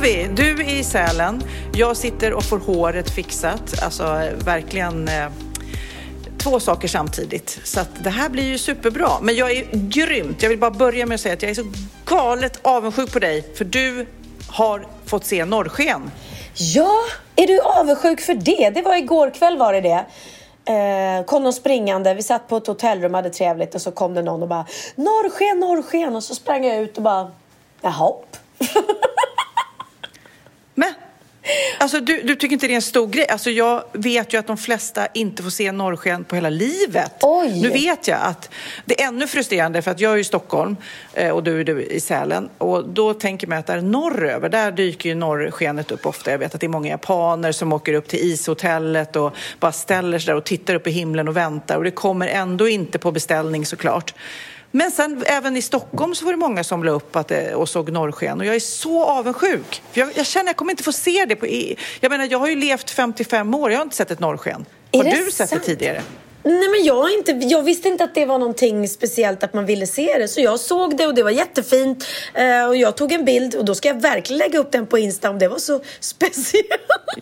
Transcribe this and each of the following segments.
Vi! Du är i Sälen. Jag sitter och får håret fixat. Alltså verkligen eh, två saker samtidigt. Så att det här blir ju superbra. Men jag är grymt. Jag vill bara börja med att säga att jag är så galet avundsjuk på dig. För du har fått se norrsken. Ja, är du avundsjuk för det? Det var igår kväll var det det. Eh, kom någon springande, vi satt på ett hotellrum, hade trevligt och så kom det någon och bara Norrsken, norrsken! Och så sprang jag ut och bara Jaha. Men, alltså du, du tycker inte det är en stor grej? Alltså jag vet ju att de flesta inte får se norrsken på hela livet. Oj. Nu vet jag att det är ännu frustrerande för att jag är i Stockholm eh, och du är du i Sälen. Och då tänker man att där norröver, där dyker ju norrskenet upp ofta. Jag vet att det är många japaner som åker upp till ishotellet och bara ställer sig där och tittar upp i himlen och väntar. Och det kommer ändå inte på beställning såklart. Men sen även i Stockholm så var det många som la upp att och såg norrsken och jag är så avundsjuk. För jag, jag känner att jag kommer inte få se det på... i- Jag menar, jag har ju levt 55 år, jag har inte sett ett norrsken. Har du sett sant? det tidigare? Nej men jag, inte, jag visste inte att det var någonting speciellt att man ville se det så jag såg det och det var jättefint eh, och jag tog en bild och då ska jag verkligen lägga upp den på Insta om det var så speciellt.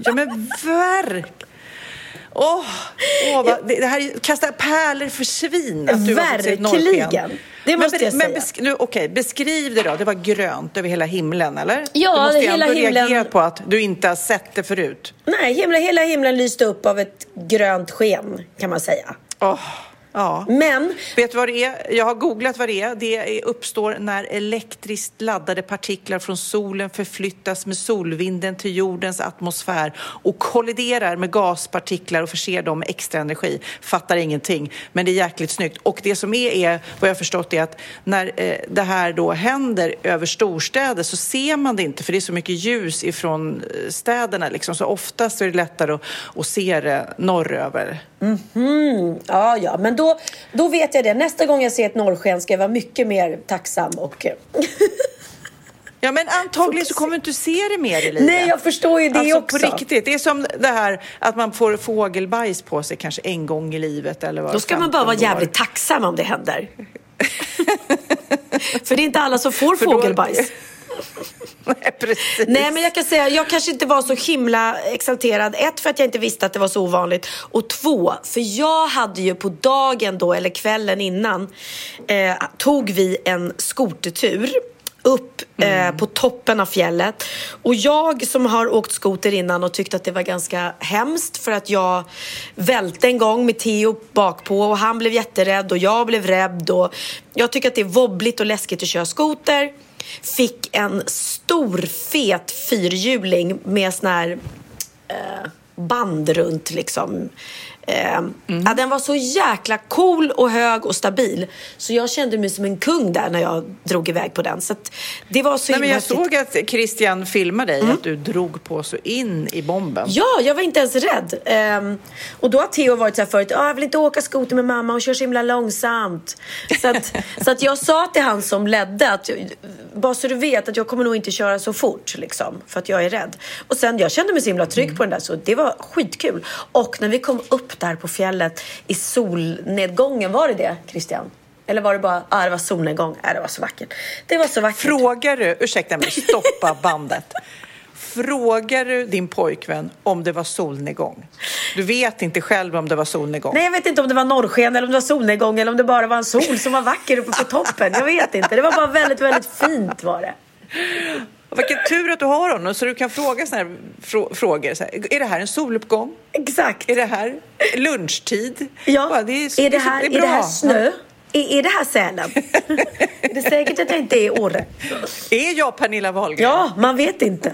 Ja men verk! Åh, åh vad, det, det här kastar pärlor för svin att du. Verkligen. Det måste men, jag men säga. besk, nu, Okej, beskriv det då. Det var grönt över hela himlen, eller? Ja, du måste hela ändå himlen- reagera på att du inte har sett det förut. Nej, himla, hela himlen lyste upp av ett grönt sken kan man säga. Åh, ja. Men Vet du vad det är? Jag har googlat vad det är. Det uppstår när elektriskt laddade partiklar från solen förflyttas med solvinden till jordens atmosfär och kolliderar med gaspartiklar och förser dem med extra energi. Fattar ingenting, men det är jäkligt snyggt. Och det som är, är vad jag har förstått, är att när eh, det här då händer över storstäder så ser man det inte för det är så mycket ljus ifrån eh, städerna. Liksom. Så oftast är det lättare att, att se det norröver. Ja, ja, men då, då vet jag det. Nästa gång jag ser ett norrsken ska jag vara mycket mer tacksam och... Ja, men antagligen så kommer du inte se det mer i livet. Nej, jag förstår ju det alltså, också. på riktigt. Det är som det här att man får fågelbajs på sig kanske en gång i livet eller vad Då ska man bara vara 15 år. jävligt tacksam om det händer. För det är inte alla som får För då- fågelbajs. Nej, precis. Nej, men jag kan säga, jag kanske inte var så himla exalterad. Ett, för att jag inte visste att det var så ovanligt. Och två, för jag hade ju på dagen då, eller kvällen innan, eh, tog vi en skotertur upp eh, på toppen av fjället. Och jag som har åkt skoter innan och tyckte att det var ganska hemskt för att jag välte en gång med Theo bakpå och han blev jätterädd och jag blev rädd och jag tycker att det är wobbligt och läskigt att köra skoter fick en stor fet fyrhjuling med sån här eh, band runt liksom. Eh, ja, den var så jäkla cool och hög och stabil. Så jag kände mig som en kung där när jag drog iväg på den. Så det var så Nej, men jag häftigt. såg att Christian filmade dig, att du drog på så in i bomben. Ja, jag var inte ens rädd. Ehm, och då har Theo varit så här förut, ah, jag vill inte åka skoter med mamma, hon kör så himla långsamt. Så att, så att jag sa till han som ledde att bara så du vet att jag kommer nog inte köra så fort liksom, för att jag är rädd. Och sen jag kände mig så himla trygg på den där så det var skitkul. Och när vi kom upp där på fjället i solnedgången, var det det Christian? Eller var det bara, ah, det var solnedgång? Nej, det var så vackert. Det var så vackert. Frågar du, ursäkta mig, stoppa bandet. Frågar du din pojkvän om det var solnedgång? Du vet inte själv om det var solnedgång. Nej, jag vet inte om det var norrsken eller om det var solnedgång eller om det bara var en sol som var vacker uppe på toppen. Jag vet inte. Det var bara väldigt, väldigt fint var det. Vilken tur att du har honom så du kan fråga såna här frå frågor. Så här, är det här en soluppgång? Exakt. Är det här lunchtid? Ja. Bara, det är, är, det här, är, är det här snö? Är, är det här Sälen? det är säkert att jag inte är i Åre. Är jag Pernilla Wahlgren? Ja, man vet inte.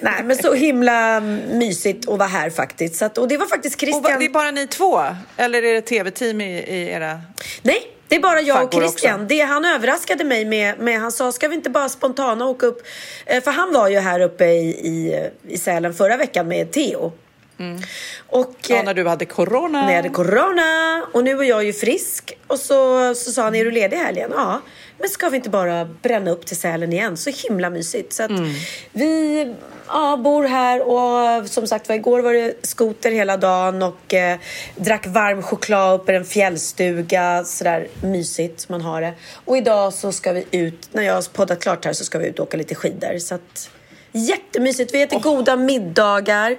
Nej, men så himla mysigt att vara här faktiskt. Så att, och det var faktiskt Christian. Och det är bara ni två? Eller är det tv-team i, i era... Nej, det är bara jag och Christian. Det, han överraskade mig med, med, han sa, ska vi inte bara spontana åka upp? Eh, för han var ju här uppe i, i, i Sälen förra veckan med Theo. Mm. Och, ja, när du hade corona. När jag hade corona. Och nu är jag ju frisk. Och så, så sa han, är du ledig helgen? Ja. Men ska vi inte bara bränna upp till Sälen igen? Så himla mysigt. Så mm. vi ja, bor här och som sagt var igår var det skoter hela dagen och eh, drack varm choklad uppe i en fjällstuga. Sådär mysigt man har det. Och idag så ska vi ut, när jag har poddat klart här så ska vi ut och åka lite skidor. Så att Jättemysigt. Vi äter oh. goda middagar.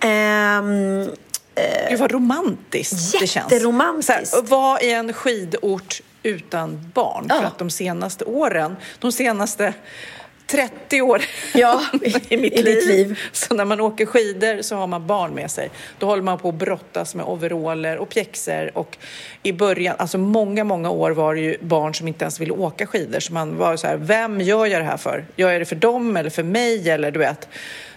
Ehm, eh, Gud vad romantiskt det känns. Jätteromantiskt. Vara i en skidort utan barn. Ja. För att de senaste åren, de senaste 30 år ja, i, mitt i liv. liv. Så när man åker skidor så har man barn med sig. Då håller man på att brottas med overaller och pjäxor. Och i början, alltså många, många år var det ju barn som inte ens ville åka skidor. Så man var så här, vem gör jag det här för? Gör jag det för dem eller för mig? Eller du vet.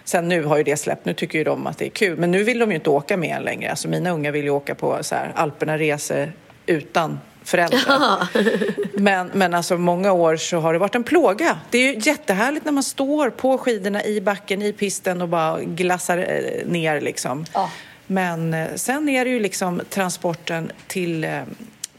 Sen nu har ju det släppt, nu tycker ju de att det är kul. Men nu vill de ju inte åka med en längre. Alltså mina unga vill ju åka på så här, Alperna resor utan föräldrar. men, men alltså många år så har det varit en plåga. Det är ju jättehärligt när man står på skidorna i backen, i pisten och bara glassar eh, ner liksom. Ja. Men eh, sen är det ju liksom transporten till eh,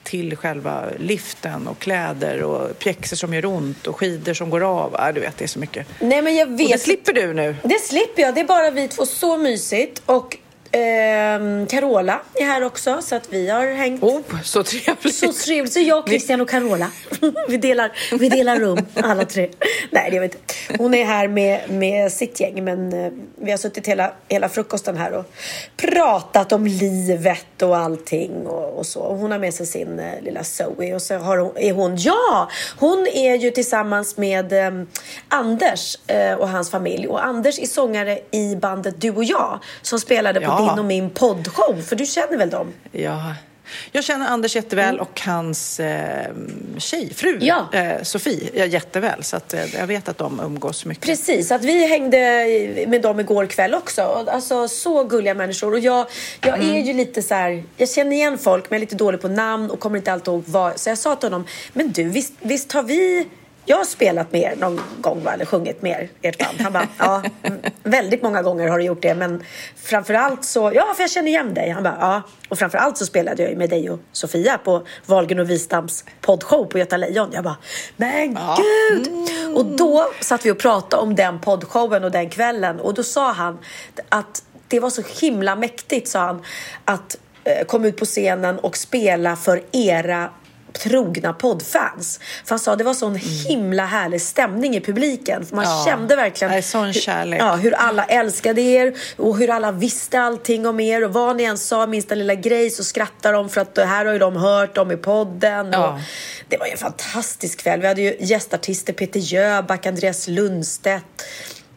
till själva liften och kläder och pjäxor som gör ont och skidor som går av. Äh, du vet, det är så mycket. Nej, men jag vet. Och det slipper du nu. Det slipper jag. Det är bara vi två. Så mysigt. Och Eh, Carola är här också, så att vi har hängt. Oh, så trevligt! Så trevligt. Så jag, Christian och Carola. vi, delar, vi delar rum, alla tre. Nej, det vet inte. Hon är här med, med sitt gäng, men eh, vi har suttit hela, hela frukosten här och pratat om livet och allting och, och så. Hon har med sig sin eh, lilla Zoe och så har hon, är hon, ja! Hon är ju tillsammans med eh, Anders eh, och hans familj. Och Anders är sångare i bandet Du och jag som spelade på din och min poddshow, för du känner väl dem? Ja. Jag känner Anders jätteväl mm. och hans eh, tjejfru ja. eh, Sofie jätteväl. Så att, eh, jag vet att de umgås mycket. Precis, att vi hängde med dem igår kväll också. Alltså så gulliga människor. Och jag, jag mm. är ju lite så här, jag känner igen folk men jag är lite dålig på namn och kommer inte alltid ihåg vad. Så jag sa till honom, men du visst, visst har vi jag har spelat med er någon gång, va? eller sjungit med er, ert band. Han bara, ja, väldigt många gånger har du gjort det, men framförallt så, ja, för jag känner igen dig. Han bara, ja, och framförallt så spelade jag med dig och Sofia på Wahlgren och Wistams poddshow på Göta Lejon. Jag bara, men ja. gud! Mm. Och då satt vi och pratade om den poddshowen och den kvällen och då sa han att det var så himla mäktigt, sa han, att eh, komma ut på scenen och spela för era trogna poddfans. För han sa det var sån himla härlig stämning i publiken. För man ja, kände verkligen. Hur, ja, hur alla älskade er och hur alla visste allting om er. Och vad ni än sa, minsta lilla grej så skrattade de för att det här har ju de hört om i podden. Ja. det var ju en fantastisk kväll. Vi hade ju gästartister Peter Jöback, Andreas Lundstedt.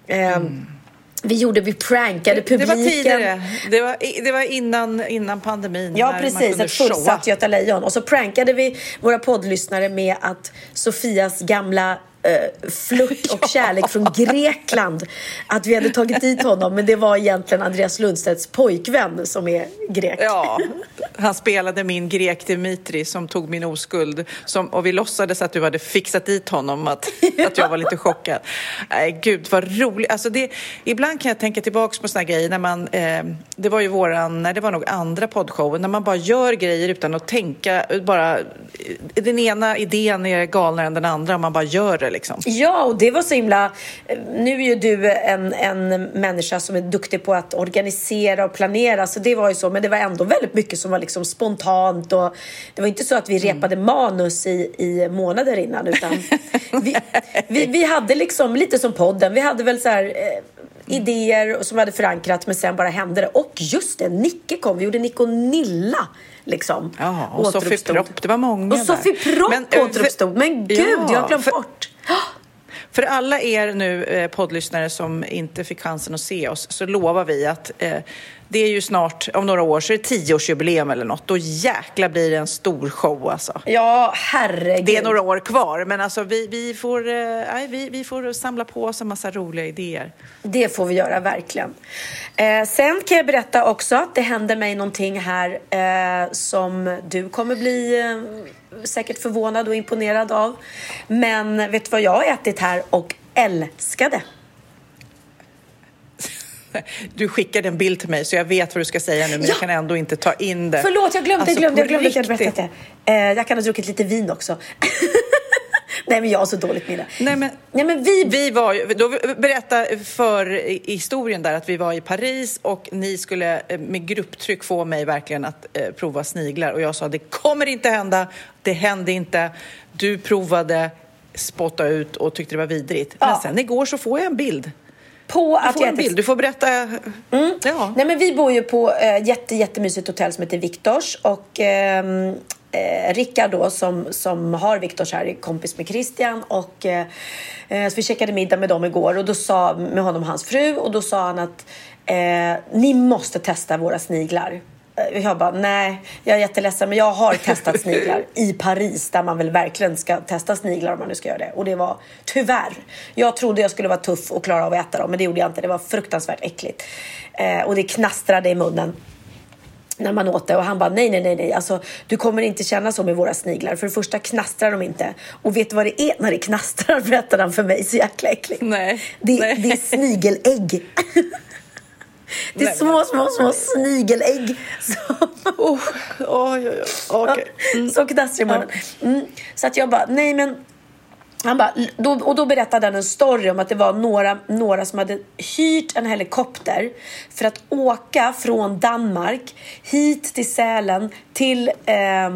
Mm. Vi gjorde, vi prankade publiken. Det var tidigare. Det var, det var innan, innan pandemin. Ja, precis. Ett fullsatt Göta Lejon. Och så prankade vi våra poddlyssnare med att Sofias gamla eh, flört och kärlek från Grekland. Att vi hade tagit dit honom, men det var egentligen Andreas Lundstedts pojkvän som är grek. Ja, han spelade min grek Dimitri som tog min oskuld. Som, och vi låtsades att du hade fixat dit honom, att, att jag var lite chockad. Nej, gud vad roligt. Alltså det, ibland kan jag tänka tillbaka på såna grejer när man, eh, det var ju våran, nej det var nog andra poddshowen, när man bara gör grejer utan att tänka, bara, den ena idén är galnare än den andra och man bara gör det liksom. Ja, och det var så himla... Nu är ju du en, en människa som är duktig på att organisera och planera, så det var ju så. Men det var ändå väldigt mycket som var liksom spontant och det var inte så att vi repade manus i, i månader innan, utan vi, vi, vi hade liksom lite som podden. Vi hade väl så här eh, idéer som vi hade förankrat, men sen bara hände det. Och just det, Nicke kom. Vi gjorde Nick och Nilla. Liksom, Ja, och Sofie. Propp, det var många Och Sofie. Propp Men, eh, återuppstod. Men gud, Ja, jag har glömt för- bort. För alla er nu eh, poddlyssnare som inte fick chansen att se oss så lovar vi att eh, det är ju snart, om några år, så är det tioårsjubileum eller något. Då jäkla blir det en stor show alltså. Ja, herregud. Det är några år kvar, men alltså vi, vi, får, eh, vi, vi får samla på oss en massa roliga idéer. Det får vi göra, verkligen. Eh, sen kan jag berätta också att det händer mig någonting här eh, som du kommer bli eh, säkert förvånad och imponerad av. Men vet du vad jag har ätit här och älskade? Du skickade en bild till mig så jag vet vad du ska säga nu, men Ja. jag kan ändå inte ta in det. Förlåt, jag glömde, Alltså, glömde, på jag glömde att jag hade berättat det. Eh, jag kan ha druckit lite vin också. Nej, men jag har så dåligt minne. Nej, men, Nej, men vi... vi var ju, då berätta för historien där att vi var i Paris och ni skulle eh, med grupptryck få mig verkligen att eh, prova sniglar och jag sa det kommer inte hända, det hände inte. Du provade, spotta ut och tyckte det var vidrigt. Men Ja. sen igår så får jag en bild. på Du att får jag en bild, du får berätta. Mm. Ja. Nej, men vi bor ju på ett jätte, jättemysigt hotell som heter Viktors. Och ehm, eh, Rickard då, som, som har Viktors här, är kompis med Christian. Och, eh, eh, så vi käkade middag med dem igår och då sa, med honom och hans fru. Och då sa han att eh, ni måste testa våra sniglar. Eh, Jag bara, nej, jag är jätteledsen men jag har testat sniglar i Paris där man väl verkligen ska testa sniglar om man nu ska göra det. Och det var tyvärr, jag trodde jag skulle vara tuff och klara av att äta dem men det gjorde jag inte. Det var fruktansvärt äckligt. Eh, och det knastrade i munnen när man åt det och han bara nej, nej, nej, nej, alltså du kommer inte känna så med våra sniglar. För det första knastrar de inte och vet du vad det är när det knastrar berättade han för mig så jäkla äckligt. Nej, Det, nej. det är snigelägg. Det är Nej, små, små, små snigelägg som, Oh, oj, oj, oj. Okej. som knastrar i munnen. Mm. Så att jag bara, nej men han bara, då, och då berättade han en story om att det var några, några som hade hyrt en helikopter för att åka från Danmark hit till Sälen till eh,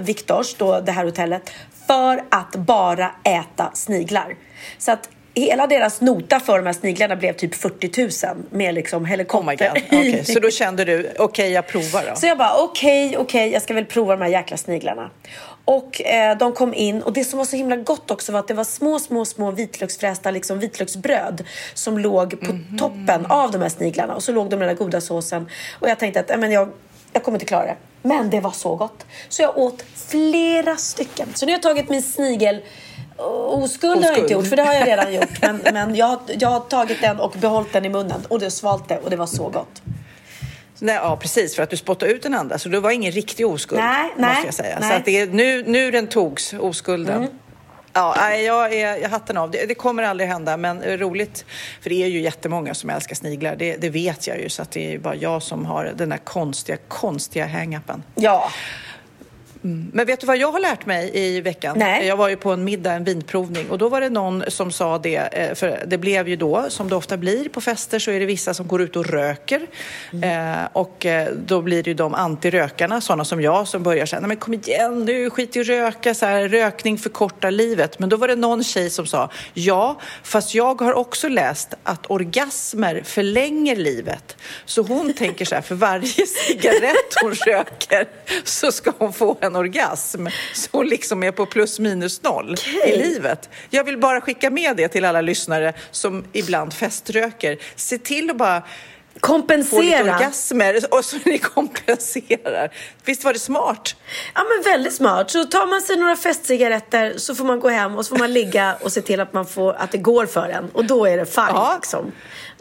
Viktors, då det här hotellet, för att bara äta sniglar. Så att hela deras nota för de här sniglarna blev typ 40 000 med liksom Oh helikopter. god. Okej, Så då kände du, okej jag provar då. Så jag bara okej, okej, jag ska väl prova de här jäkla sniglarna. Och eh, de kom in och det som var så himla gott också var att det var små, små, små vitlöksfrästa liksom vitlöksbröd som låg på Mhm. toppen av de här sniglarna och så låg de med den där goda såsen och jag tänkte att äh, men jag, jag kommer inte klara det. Men det var så gott. Så jag åt flera stycken. Så nu har jag tagit min snigel Oskuld har jag inte Oskuld. gjort, för det har jag redan gjort. Men, men jag, har- jag har tagit den och behållit den i munnen och det svalt det och det var så gott. Nej, ja, precis, för att du spottade ut den andra. Så det var ingen riktig oskuld, Nej, måste nej, jag säga. nej. Så att det är, nu, nu den togs, oskulden. Mm. Ja, jag är jag hatten av. Det, det kommer aldrig hända, men eh, roligt. För det är ju jättemånga som älskar sniglar. Det, det vet jag ju, så att det är bara jag som har den där konstiga, konstiga hang-upen. Ja, Men vet du vad jag har lärt mig i veckan? Nej. Jag var ju på en middag, en vinprovning och då var det någon som sa det, eh, för det blev ju då, som det ofta blir på fester, så är det vissa som går ut och röker. Eh, och eh, då blir det ju de antirökarna, sådana som jag, som börjar säga, nej men kom igen nu, skit i att röka, så här, rökning förkortar livet. Men då var det någon tjej som sa, ja, fast jag har också läst att orgasmer förlänger livet. Så hon tänker så här, för varje cigarett hon röker så ska hon få en orgasm. Så hon liksom är på plus minus noll i livet. Jag vill bara skicka med det till alla lyssnare som ibland feströker. Se till att bara få lite kompensera. orgasmer och så ni kompenserar. Visst var det smart? Ja men väldigt smart. Så tar man sig några festcigaretter så får man gå hem och så får man ligga och se till att, man får, att det går för en. Och då är det fine Ja. liksom.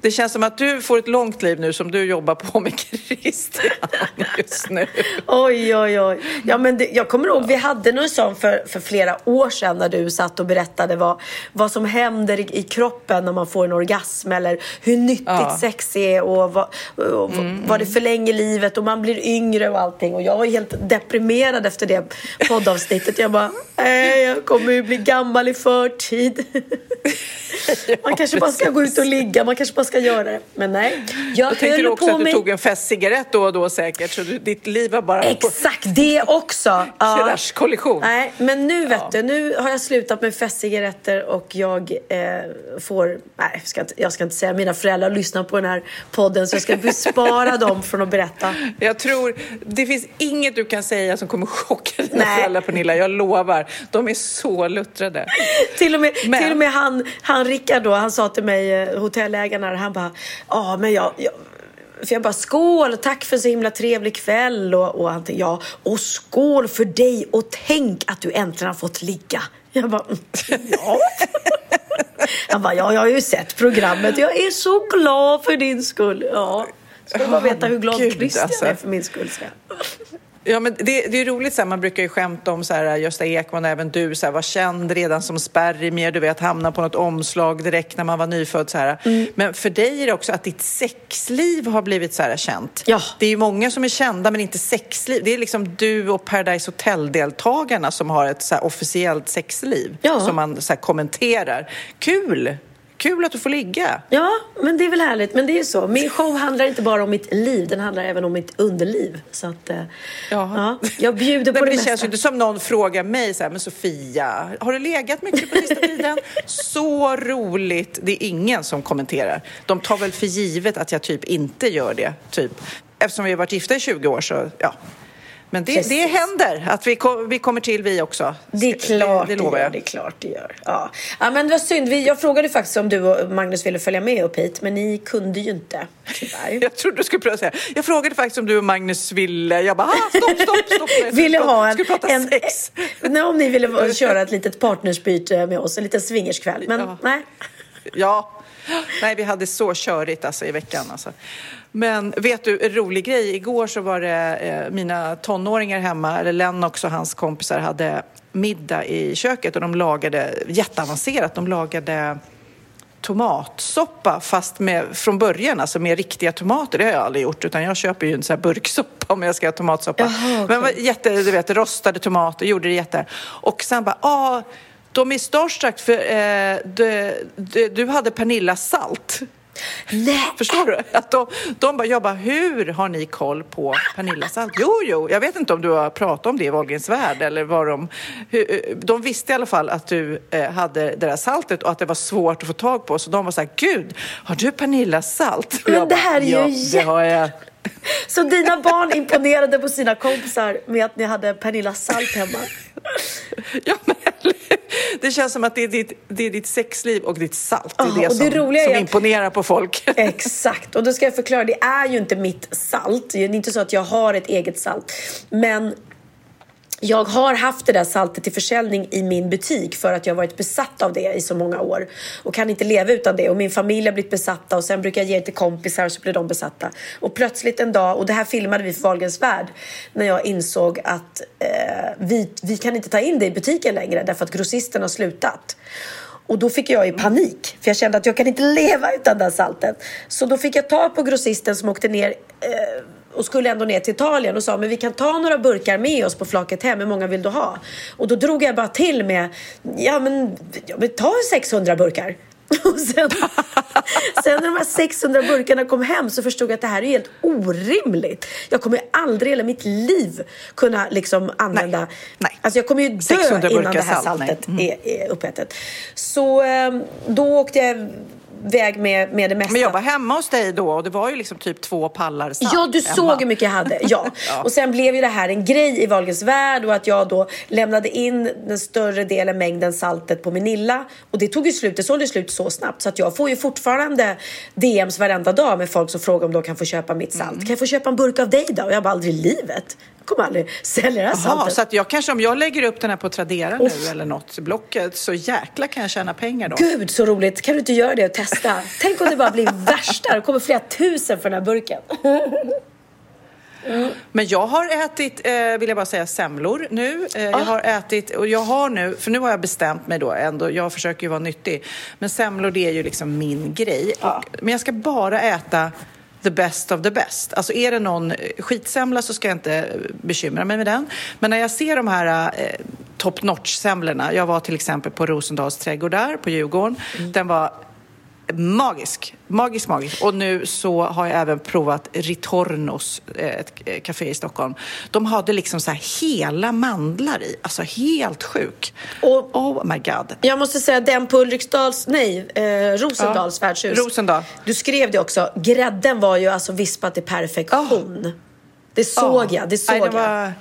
Det känns som att du får ett långt liv nu som du jobbar på med Christian just nu. Oj, oj, oj. Ja, men det, jag kommer ihåg, vi hade någon sån för, för flera år sedan när du satt och berättade vad, vad som händer i, i kroppen när man får en orgasm eller hur nyttigt Ja. sex är och och, vad, och Mm. vad det förlänger livet och man blir yngre och allting. Och jag var helt deprimerad efter det poddavsnittet. Jag bara, jag kommer ju bli gammal i förtid. Man kanske bara ska gå ut och ligga, man kanske bara ska göra det. Men nej, jag Då tänkte höll du också på att du mig... tog en festcigarett då och då säkert, så du, ditt liv var bara på Exakt, det också. Ja. kraschkollision. Nej, men nu vet du, nu har jag slutat med festcigaretter och jag eh, får, nej jag ska, inte, jag ska inte säga mina föräldrar lyssnar på den här podden så jag ska bespara dem från att berätta. Jag tror, det finns inget du kan säga som kommer chocka dina Nej. föräldrar Pernilla, jag lovar. De är så luttrade. Till och med, Men- till och med han, han Rickard då, han sa till mig, eh, hotellägaren, där, han bara, ja men jag, jag för jag bara skål och tack för så himla trevlig kväll och, och han ja och skål för dig och tänk att du äntligen har fått ligga. Jag bara, "Mm, ja. Han bara, ja jag har ju sett programmet, jag är så glad för din skull. Ja, ska du bara veta hur glad Gud, Christian alltså. är för min skull. Så. Ja, men det, det är roligt, så här, man brukar ju skämta om så här, Gösta Ekman och även du, så här, var känd redan som spermier, du vet, hamna på något omslag direkt när man var nyfödd. Så här. Mm. Men för dig är det också att ditt sexliv har blivit så här känt. Ja. Det är ju många som är kända men inte sexliv. Det är liksom du och Paradise Hotel-deltagarna som har ett så officiellt sexliv Ja. som man så kommenterar. Kul! Kul att du får ligga. Ja, men det är väl härligt. Men det är ju så. Min show handlar inte bara om mitt liv, den handlar även om mitt underliv. Så att, eh, ja, jag bjuder Nej, på men det, det känns mesta. ju inte som någon frågar mig så här, men Sofia, har du legat mycket på sista tiden? Så roligt. Det är ingen som kommenterar. De tar väl för givet att jag typ inte gör det, typ. Eftersom vi har varit gifta i 20 år så, ja. Men det, det händer att vi, ko- vi kommer till vi också. Det är klart det, det, lovar jag. Det är klart det gör. Ja. ja, men det var synd. Vi, jag frågade faktiskt om du och Magnus ville följa med upp hit, men ni kunde ju inte. Tyvärr. Jag trodde du skulle prata säga. Jag frågade faktiskt om du och Magnus ville. Jag bara, ah, stopp, stopp, stopp. Nej, ville stopp. ha en, Skulle prata en, sex. Nej, om ni ville köra ett litet partnersbyte med oss, en liten swingerskväll. Men Ja. nej. Ja. Nej, vi hade så körigt alltså, i veckan. Alltså. Men vet du, en rolig grej. Igår så var det eh, mina tonåringar hemma, eller Lennox och hans kompisar hade middag i köket och de lagade jätteavancerat. De lagade tomatsoppa fast med, från början, alltså med riktiga tomater. Det har jag aldrig gjort utan jag köper ju en sån här burksoppa om jag ska ha tomatsoppa. Jaha, okej. Men jätte, du vet, rostade tomater, gjorde det jätte. Och sen bara, ah, de är starstruck för eh, du, du, du hade Pernilla salt. Nej. Förstår du? Att de, de bara, jag bara, hur har ni koll på Pernilla Salt? Jo, jo, jag vet inte om du har pratat om det i Wahlgrens värld eller vad de... Hur, de visste i alla fall att du eh, hade det där saltet och att det var svårt att få tag på. Så de var så här, gud, har du Pernilla Salt? Men jag det här är ju ja, jätte- det har jag. Så dina barn imponerade på sina kompisar med att ni hade Pernilla Salt hemma? Ja, men, det känns som att det är ditt, det är ditt sexliv och ditt salt. Det är det och det som, roliga är som att- imponerar på folk. Exakt, och då ska jag förklara. Det är ju inte mitt salt. Det är inte så att jag har ett eget salt. Men jag har haft det där saltet till försäljning i min butik för att jag har varit besatt av det i så många år och kan inte leva utan det. Och min familj har blivit besatta och sen brukar jag ge det till kompisar och så blir de besatta. Och plötsligt en dag, och det här filmade vi för Wahlgrens värld, när jag insåg att eh, vi, vi kan inte ta in det i butiken längre därför att grossisten har slutat. Och då fick jag i panik, för jag kände att jag kan inte leva utan det här saltet. Så då fick jag tag på grossisten som åkte ner eh, och skulle ändå ner till Italien och sa men vi kan ta några burkar med oss på flaket hem, hur många vill du ha? Och då drog jag bara till med, ja men, ja, men ta 600 burkar. Och sen, sen när de här 600 burkarna kom hem så förstod jag att det här är helt orimligt. Jag kommer ju aldrig i hela mitt liv kunna liksom använda... Nej, nej. Alltså jag kommer ju dö 600 innan det här salt, saltet är, är upphettat. Så eh, då åkte jag iväg med, med det mesta. Men jag var hemma hos dig då och det var ju liksom typ två pallar salt Ja, du hemma. såg hur mycket jag hade. Ja. Och sen blev ju det här en grej i Wahlgrens värld och att jag då lämnade in den större delen, mängden saltet på Minilla. Och det tog ju slut, det sålde slut så snabbt så att jag får ju fortfarande DMs varenda dag med folk som frågar om de kan få köpa mitt salt. Kan jag få köpa en burk av dig då? Och jag bara, aldrig i livet. Kommer aldrig sälja det här Jaha, saltet. så att jag kanske om jag lägger upp den här på Tradera nu eller något, Blocket, så jäkla kan jag tjäna pengar då. Gud så roligt, kan du inte göra det och testa? Tänk om det bara blir värsta, det kommer flera tusen för den här burken. Men jag har ätit, eh, vill jag bara säga, semlor nu. Eh, Jag har ätit, och jag har nu, för nu har jag bestämt mig då ändå, jag försöker ju vara nyttig. Men semlor det är ju liksom min grej. Och, men jag ska bara äta the best of the best. Alltså är det någon skitsemla så ska jag inte bekymra mig med den. Men när jag ser de här eh, top notch-semlorna, jag var till exempel på Rosendals trädgård där på Djurgården, mm. den var magisk. Magisk, magisk. Och nu så har jag även provat Ritornos, eh, ett café i Stockholm. De hade liksom så här hela mandlar i. Alltså helt sjuk. Och, oh my god. Jag måste säga den på Ulriksdals, nej, eh, Rosendals ja. värdshus. Rosendal. Du skrev det också. Grädden var ju alltså vispat till perfektion. Oh. Det såg oh. jag, det såg nej, jag. Det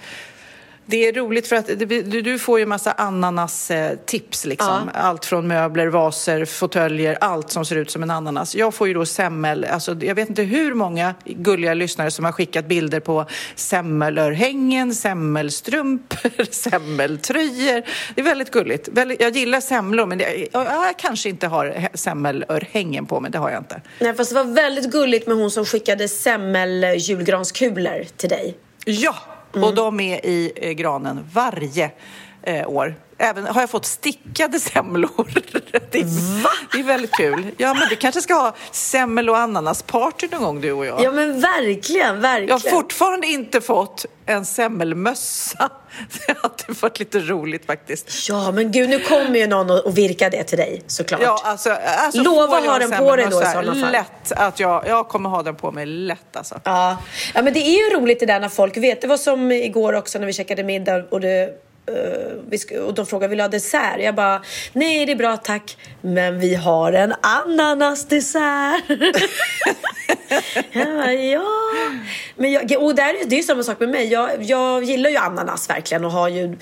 är roligt för att du, får ju massa ananas-tips. Liksom. Ja. Allt från möbler, vaser, fåtöljer, allt som ser ut som en ananas. Jag får ju då semmel. Alltså, jag vet inte hur många gulliga lyssnare som har skickat bilder på semmelörhängen, semmelstrumpor, semmeltröjor. Det är väldigt gulligt. Jag gillar semlor, men det, jag kanske inte har semmelörhängen på mig. Det har jag inte. Nej, fast det var väldigt gulligt med hon som skickade semmeljulgranskulor till dig. Ja, Mm. Och de är i eh, granen varje eh, år. Även har jag fått stickade semlor. Det är, Va? det är väldigt kul. Ja, men vi kanske ska ha semmel och ananasparty någon gång du och jag. Ja, men verkligen, verkligen. Jag har fortfarande inte fått en semmelmössa. Det hade varit lite roligt faktiskt. Ja, men gud, nu kommer ju någon och virka det till dig såklart. Ja, alltså, alltså Lova att ha den på dig då i sådana fall. Lätt att jag, jag kommer ha den på mig lätt alltså. Ja. ja, men det är ju roligt det där när folk vet. Det var som igår också när vi käkade middag och det Eh, och de frågade vill du ha dessert? Jag bara, nej det är bra tack. Men vi har en ananasdessert. jag bara, ja. Men jag, och där, det är ju samma sak med mig. Jag, jag gillar ju ananas verkligen och har ju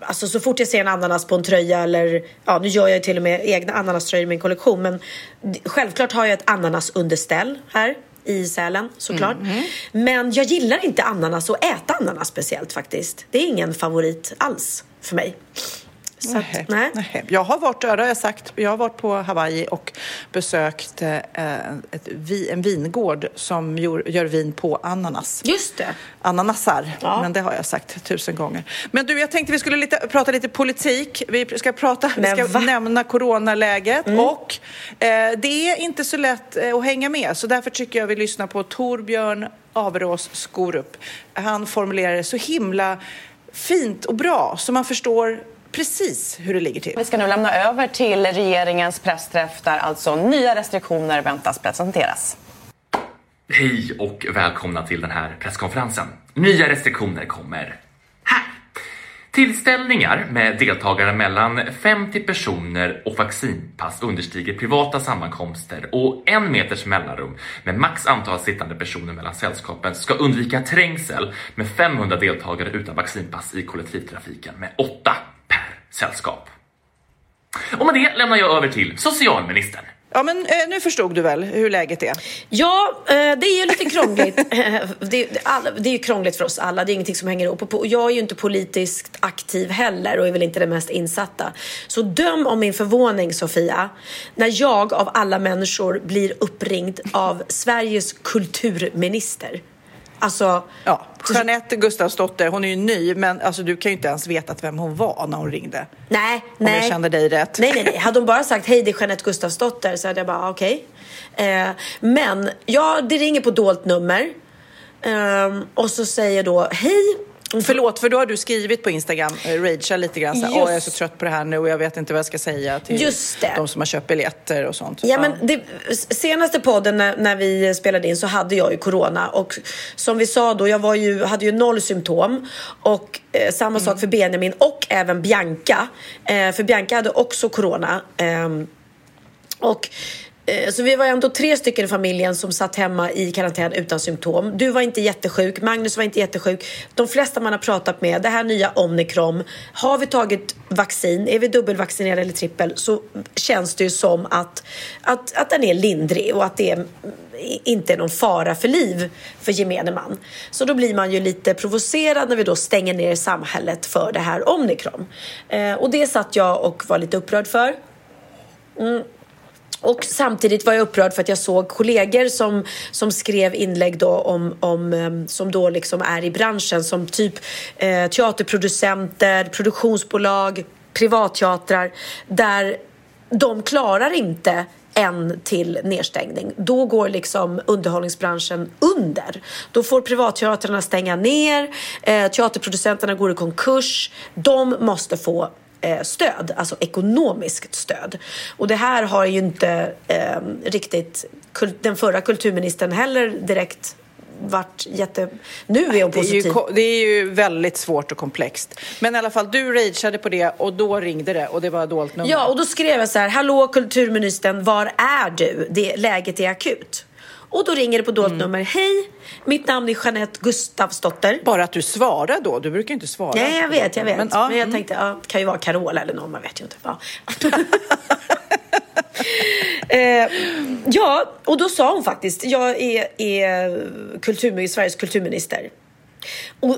Alltså så fort jag ser en ananas på en tröja eller ja nu gör jag till och med egna ananaströjor i min kollektion men självklart har jag ett ananasunderställ här i Sälen såklart. Mm. Men jag gillar inte ananas och äta ananas speciellt faktiskt. Det är ingen favorit alls för mig. Så att, nej. nej. Jag har varit, det har jag sagt, jag har varit på Hawaii och besökt eh, ett, en vingård som gör, gör, vin på ananas. Just det. Ananasar, ja. men det har jag sagt tusen gånger. Men du, jag tänkte vi skulle lite, prata lite politik. Vi ska, prata, vi ska nämna coronaläget mm. och eh, det är inte så lätt eh, att hänga med. Så därför tycker jag vi lyssnar på Torbjörn Averås Skorup. Han formulerar det så himla fint och bra så man förstår precis hur det ligger till. Vi ska nu lämna över till regeringens pressträff där alltså nya restriktioner väntas presenteras. Hej och välkomna till den här presskonferensen. Nya restriktioner kommer här. Tillställningar med deltagare mellan 50 personer och vaccinpass understiger privata sammankomster och en meters mellanrum med max antal sittande personer mellan sällskapen ska undvika trängsel med 500 deltagare utan vaccinpass i kollektivtrafiken med 8 sällskap. Och med det lämnar jag över till socialministern. Ja, men eh, nu förstod du väl hur läget är? Ja, eh, det är ju lite krångligt. det, alla, det är ju krångligt för oss alla. Det är ingenting som hänger ihop. Och jag är ju inte politiskt aktiv heller och är väl inte den mest insatta. Så döm om min förvåning, Sofia, när jag av alla människor blir uppringd av Sveriges kulturminister. Alltså, ja, Jeanette Gustafsdotter, hon är ju ny, men alltså, du kan ju inte ens veta vem hon var när hon ringde. Nej, om nej. jag kände dig rätt. Nej, nej, nej. Hade hon bara sagt hej, det är Jeanette Gustafsdotter så hade jag bara okej. Okay. Eh, men ja, det ringer på dolt nummer. Eh, och så säger då hej, Förlåt, för då har du skrivit på Instagram, äh, ragea lite grann, såhär, jag är så trött på det här nu och jag vet inte vad jag ska säga till de som har köpt biljetter och sånt. Ja, men det, senaste podden när, när, vi spelade in så hade jag ju corona och som vi sa då, jag var ju, hade ju noll symptom och eh, samma mm. sak för Benjamin och även Bianca. Eh, för Bianca hade också corona. Eh, och Eh, Eh, så vi var ändå tre stycken i familjen som satt hemma i karantän utan symptom. Du var inte jättesjuk, Magnus var inte jättesjuk. De flesta man har pratat med, det här nya Omicron. Har vi tagit vaccin, är vi dubbelvaccinerade eller trippel så känns det ju som att, att, att den är lindrig och att det är, inte är någon fara för liv för gemene man. Så då blir man ju lite provocerad när vi då stänger ner samhället för det här Omicron. Eh, och det satt jag och var lite upprörd för. Mm. Och samtidigt var jag upprörd för att jag såg kollegor som, som skrev inlägg då om, om, ehm, som då liksom är i branschen som typ eh, teaterproducenter, produktionsbolag, privatteatrar där de klarar inte en till nedstängning, då går liksom underhållningsbranschen under. Då får privatteatrarna stänga ner, eh, teaterproducenterna går i konkurs. De måste få stöd, alltså ekonomiskt stöd. Och det här har ju inte eh, riktigt den förra kulturministern heller direkt varit jätte... Nu är hon positiv. Det är, ju, det är ju väldigt svårt och komplext. Men i alla fall, du rageade på det och då ringde det och det var dolt nummer. Ja, och då skrev jag så här, hallå kulturministern, var är du? Det, läget är akut. Och då ringer det på dolt mm. nummer. Hej, mitt namn är Jeanette Gustavsdotter. Bara att du svarar då? Du brukar ju inte svara. Nej, jag vet, jag vet. Men, ja, Men jag mm. tänkte, ja, det kan ju vara Carola eller någon, man vet ju inte. Ja. eh, ja, och då sa hon faktiskt, jag är, är kultur, Sveriges kulturminister. Och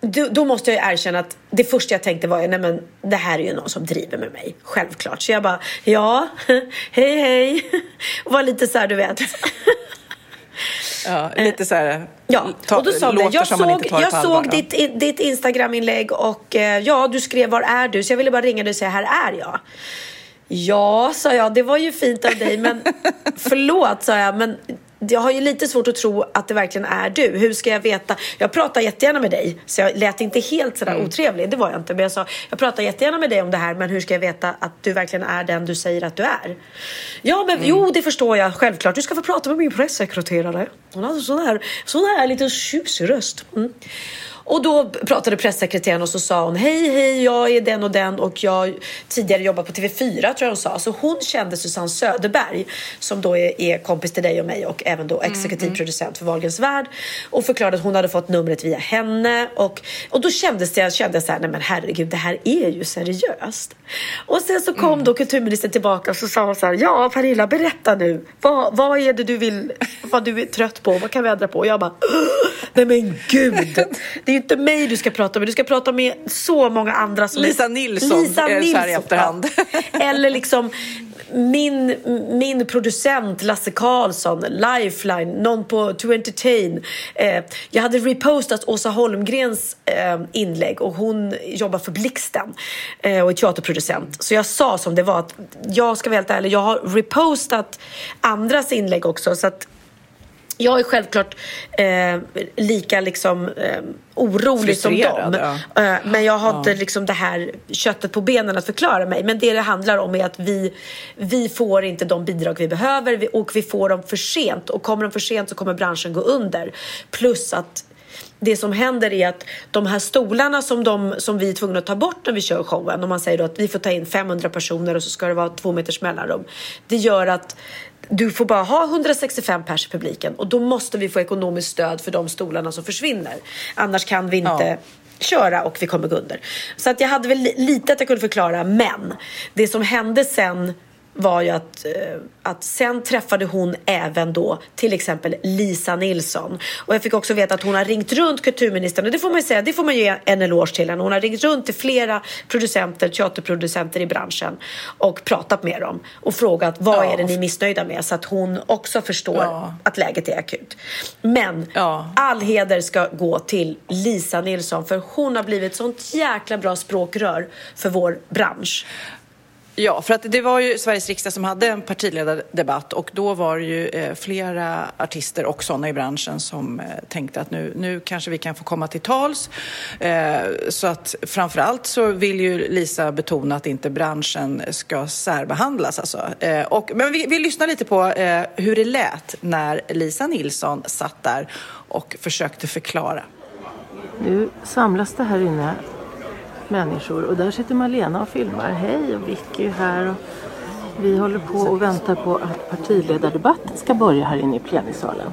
då, då, måste jag erkänna att det första jag tänkte var, nej men det här är ju någon som driver med mig. Självklart. Så jag bara, ja, hej hej. Och var lite så här, du vet. Ja, lite så här, ja. Ta, och då sa det, jag såg, jag såg ditt, ditt Instagram-inlägg och eh, ja, du skrev var är du? Så jag ville bara ringa dig och säga här är jag. Ja, sa jag, det var ju fint av dig, men förlåt, sa jag, men jag har ju lite svårt att tro att det verkligen är du. Hur ska jag veta? Jag pratar jättegärna med dig, så jag lät inte helt sådär mm. otrevlig. Det var jag inte. Men jag sa, jag pratar jättegärna med dig om det här, men hur ska jag veta att du verkligen är den du säger att du är? Ja, men mm. jo, det förstår jag. Självklart. Du ska få prata med min pressekreterare. Hon har sån här, sån här liten tjusig röst. Mm. Och då pratade pressekreteraren och så sa hon hej, hej, jag är den och den och jag tidigare jobbat på TV4 tror jag hon sa. Så hon kände Susanne Söderberg som då är, är kompis till dig och mig och även då exekutiv mm. producent för Wahlgrens värld och förklarade att hon hade fått numret via henne och, och då kändes det, jag kände så här, nej men herregud, det här är ju seriöst. Och sen så kom mm. då kulturministern tillbaka och så sa hon så här, ja Pernilla, berätta nu, vad, vad är det du vill, vad du är trött på, vad kan vi ändra på? Och jag bara, nej men gud, det är inte mig du ska prata med, du ska prata med så många andra. Som Lisa Nilsson, Lisa Nilsson. så här i efterhand. Eller liksom min, min producent Lasse Karlsson, Lifeline, någon på To Entertain. Eh, jag hade repostat Åsa Holmgrens eh, inlägg och hon jobbar för Blixten eh, och är teaterproducent. Så jag sa som det var att jag ska vara helt ärlig, jag har repostat andras inlägg också. Så att jag är självklart eh, lika liksom, eh, orolig som dem. Ja. Eh, men jag har ja. inte liksom, det här köttet på benen att förklara mig. Men det det handlar om är att vi, vi får inte de bidrag vi behöver och vi får dem för sent. Och kommer de för sent så kommer branschen gå under. Plus att det som händer är att de här stolarna som, de, som vi är tvungna att ta bort när vi kör showen, om man säger att vi får ta in 500 personer och så ska det vara två meters mellanrum. Det gör att du får bara ha 165 pers i publiken och då måste vi få ekonomiskt stöd för de stolarna som försvinner. Annars kan vi inte ja. köra och vi kommer gå under. Så att jag hade väl lite att jag kunde förklara men det som hände sen var ju att, eh, att sen träffade hon även då till exempel Lisa Nilsson. Och jag fick också veta att hon har ringt runt kulturministern och det får man ju säga, det får man ge en eloge till henne. Hon har ringt runt till flera producenter, teaterproducenter i branschen och pratat med dem och frågat vad ja. är det ni är missnöjda med så att hon också förstår ja. att läget är akut. Men ja. all heder ska gå till Lisa Nilsson för hon har blivit sånt jäkla bra språkrör för vår bransch. Ja, för att det var ju Sveriges riksdag som hade en partiledardebatt och då var det ju eh, flera artister och sådana i branschen som eh, tänkte att nu, nu kanske vi kan få komma till tals. Eh, så att framförallt så vill ju Lisa betona att inte branschen ska särbehandlas. Alltså. Och, men vi, vi lyssnar lite på hur det lät när Lisa Nilsson satt där och försökte förklara. Nu samlas det här inne människor. Och där sitter Malena och filmar. Hej och Vicky är här. Och vi håller på och väntar på att partiledardebatten ska börja här inne i plenisalen.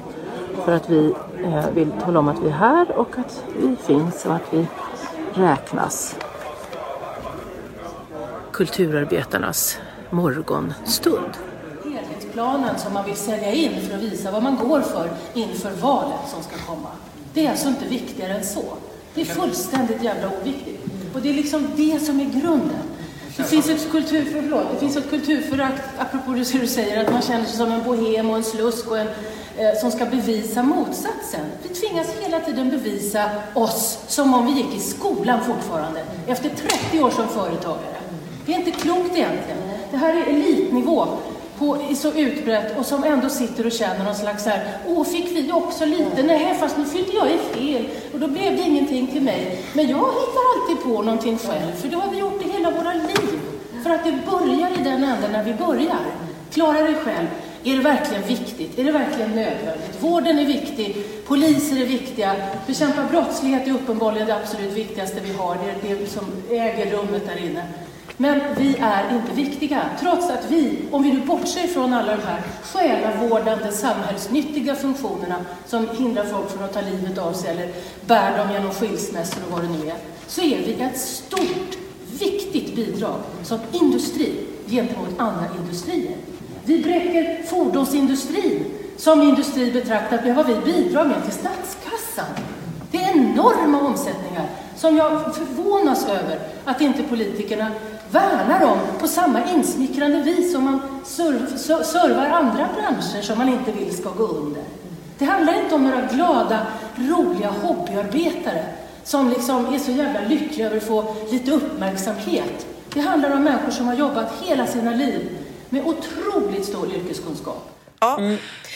För att vi eh, vill tala om att vi är här och att vi finns och att vi räknas. Kulturarbetarnas morgonstund. Helhetsplanen som man vill sälja in för att visa vad man går för inför valet som ska komma. Det är alltså inte viktigare än så. Det är fullständigt jävla oviktigt. Och det är liksom det som är grunden. Det finns ett kulturförlåt, det finns ett kulturförakt, apropå det du säger, att man känner sig som en bohem och en slusk och en, eh, som ska bevisa motsatsen. Vi tvingas hela tiden bevisa oss som om vi gick i skolan fortfarande, efter 30 år som företagare. Det är inte klokt egentligen. Det här är elitnivå på, så utbrett och som ändå sitter och känner någon slags så här, åh, fick vi också lite? Nej, fast nu fyllde jag i fel och då blev det ingenting till mig. Men jag hittar alltid på någonting själv, för det har vi gjort i hela våra liv. För att det börjar i den änden när vi börjar. Klara dig själv. Är det verkligen viktigt? Är det verkligen nödvändigt? Vården är viktig, poliser är viktiga, bekämpa brottslighet är uppenbarligen det absolut viktigaste vi har, det är det som äger rummet där inne. Men vi är inte viktiga, trots att vi, om vi nu bortser från alla de här själavårdande, samhällsnyttiga funktionerna som hindrar folk från att ta livet av sig eller bär dem genom skilsmässor och vad det nu är, så är vi ett stort, viktigt bidrag som industri gentemot andra industrier. Vi bräcker fordonsindustrin som industri betraktat med vad vi bidrar med till statskassan. Det är enorma omsättningar som jag förvånas över att inte politikerna värnar om på samma insmickrande vis som man serv, servar andra branscher som man inte vill ska gå under. Det handlar inte om några glada, roliga hobbyarbetare som liksom är så jävla lyckliga över att få lite uppmärksamhet. Det handlar om människor som har jobbat hela sina liv med otroligt stor yrkeskunskap. Ja,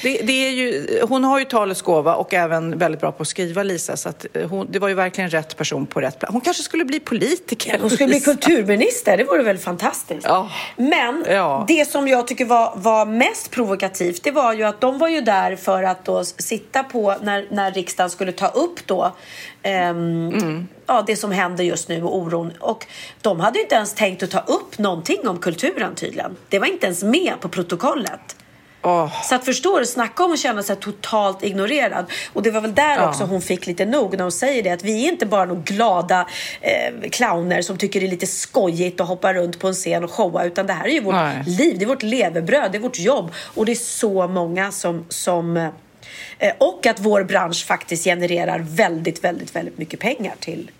det, det, är ju, hon har ju talets gåva och även väldigt bra på att skriva, Lisa. Så att eh, hon, det var ju verkligen rätt person på rätt plats. Hon kanske skulle bli politiker. Hon skulle Lisa. bli kulturminister, det vore väl fantastiskt. Ja. Men Ja. det som jag tycker var, var mest provokativt, det var ju att de var ju där för att då sitta på när, när riksdagen skulle ta upp då ehm, ja, det som händer just nu och oron. Och de hade ju inte ens tänkt att ta upp någonting om kulturen tydligen. Det var inte ens med på protokollet. Åh. Så att förstår du, snacka om att känna sig totalt ignorerad. Och det var väl där Ja. också hon fick lite nog när hon säger det att vi är inte bara några glada eh, clowner som tycker det är lite skojigt att hoppa runt på en scen och showa utan det här är ju vårt Nej. liv, det är vårt levebröd, det är vårt jobb och det är så många som, som eh, och att vår bransch faktiskt genererar väldigt, väldigt, väldigt mycket pengar till,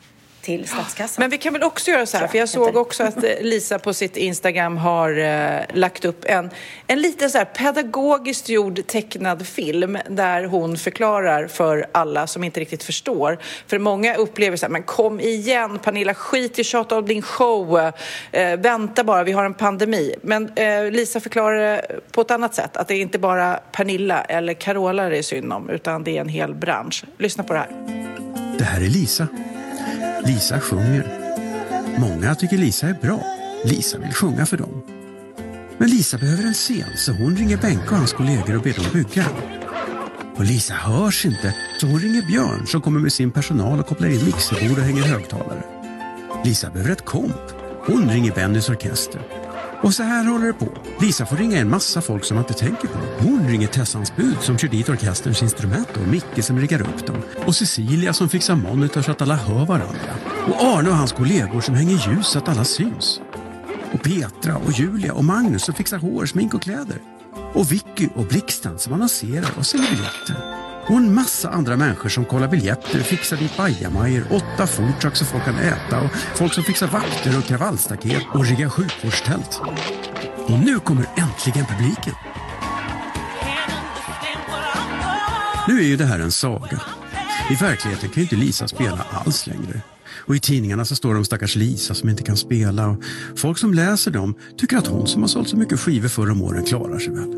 till statskassan. Men vi kan väl också göra så här, för jag såg också att eh, Lisa på sitt Instagram har eh, lagt upp en, en liten så här pedagogiskt gjord tecknad film där hon förklarar för alla som inte riktigt förstår. För många upplever så här, men kom igen Pernilla, skit i tjata om din show, eh, vänta bara, vi har en pandemi. Men eh, Lisa förklarar det på ett annat sätt, att det är inte bara Pernilla eller Carola det är synd om, utan det är en hel bransch. Lyssna på det här. Det här är Lisa. Lisa sjunger. Många tycker Lisa är bra. Lisa vill sjunga för dem. Men Lisa behöver en scen så hon ringer Benke och hans kollegor och ber dem bygga. Och Lisa hörs inte så hon ringer Björn som kommer med sin personal och kopplar in mixerbord och hänger högtalare. Lisa behöver ett komp. Hon ringer Bennys orkester. Och så här håller det på. Lisa får ringa en massa folk som man inte tänker på. Hon ringer Tessans bud som kör dit orkesterns instrument och Micke som riggar upp dem. Och Cecilia som fixar monitor så att alla hör varandra. Och Arne och hans kollegor som hänger ljus så att alla syns. Och Petra och Julia och Magnus som fixar hår, smink och kläder. Och Vicky och Blixten som annonserar och säljer biljetter. Och en massa andra människor som kollar biljetter, fixar dit bajamajor, åtta foodtrucks så folk kan äta och folk som fixar vakter och kravallstaket och riggar sjukvårdstält. Och nu kommer äntligen publiken. Nu är ju det här en saga. I verkligheten kan ju inte Lisa spela alls längre. Och i tidningarna så står det om stackars Lisa som inte kan spela och folk som läser dem tycker att hon som har sålt så mycket skivor förr om åren klarar sig väl.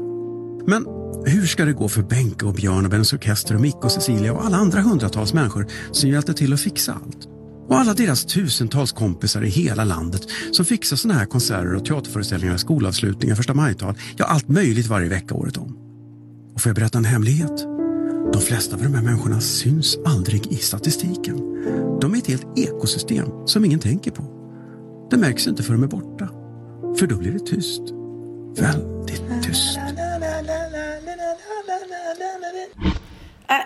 Men hur ska det gå för Benke och Björn och Bens Orkester och Micke och Cecilia och alla andra hundratals människor som hjälpte till att fixa allt? Och alla deras tusentals kompisar i hela landet som fixar såna här konserter och teaterföreställningar, skolavslutningar, första majtal, ja allt möjligt varje vecka året om. Och får jag berätta en hemlighet? De flesta av de här människorna syns aldrig i statistiken. De är ett helt ekosystem som ingen tänker på. Det märks inte för de är borta. För då blir det tyst. Väldigt tyst. Äh,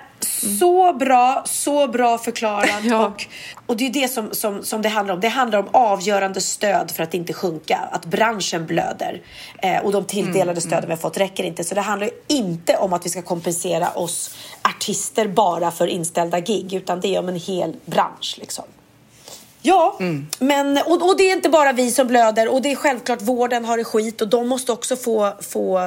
så bra, så bra förklarat. Ja. Och, och det är det som, som, som det handlar om. Det handlar om avgörande stöd för att inte sjunka. Att branschen blöder. Eh, och de tilldelade stöden vi har fått räcker inte. Så det handlar inte om att vi ska kompensera oss artister bara för inställda gig. Utan det är om en hel bransch. Liksom. Ja, men, och, och det är inte bara vi som blöder och det är självklart vården har det skit och de måste också få, få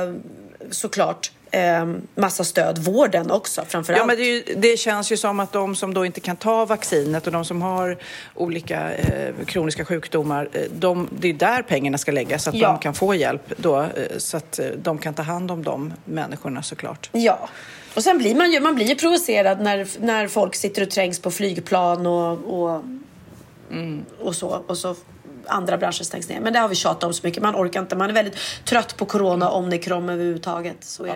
såklart eh, massa stöd. Vården också framförallt. Ja, men det, ju, det känns ju som att de som då inte kan ta vaccinet och de som har olika eh, kroniska sjukdomar, eh, de, det är där pengarna ska läggas så att Ja. de kan få hjälp då, eh, så att eh, de kan ta hand om de människorna såklart. Ja. Och sen blir man ju, man blir ju provocerad när, när folk sitter och trängs på flygplan och, och, och så. Och så andra branscher stängs ner. Men det har vi tjatat om så mycket. Man orkar inte. Man är väldigt trött på corona, omikron överhuvudtaget. Så är det.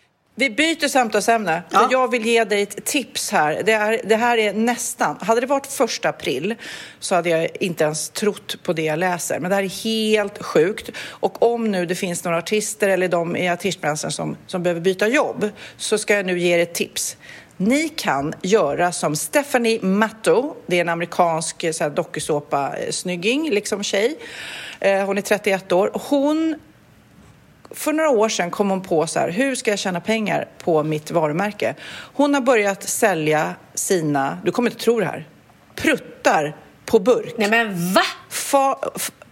Vi byter samtalsämne. För jag vill ge dig ett tips här. Det, är, det här är nästan... Hade det varit första april så hade jag inte ens trott på det jag läser. Men det här är helt sjukt. Och om nu det finns några artister eller de i artistbranschen som, som behöver byta jobb så ska jag nu ge er ett tips. Ni kan göra som Stephanie Matto. Det är en amerikansk här, dokusåpa-snygging, liksom tjej. Eh, hon är 31 år. Hon för några år sedan kom hon på så här, hur ska jag tjäna pengar på mitt varumärke? Hon har börjat sälja sina, du kommer inte tro det här, pruttar på burk. Nej men va? Fa,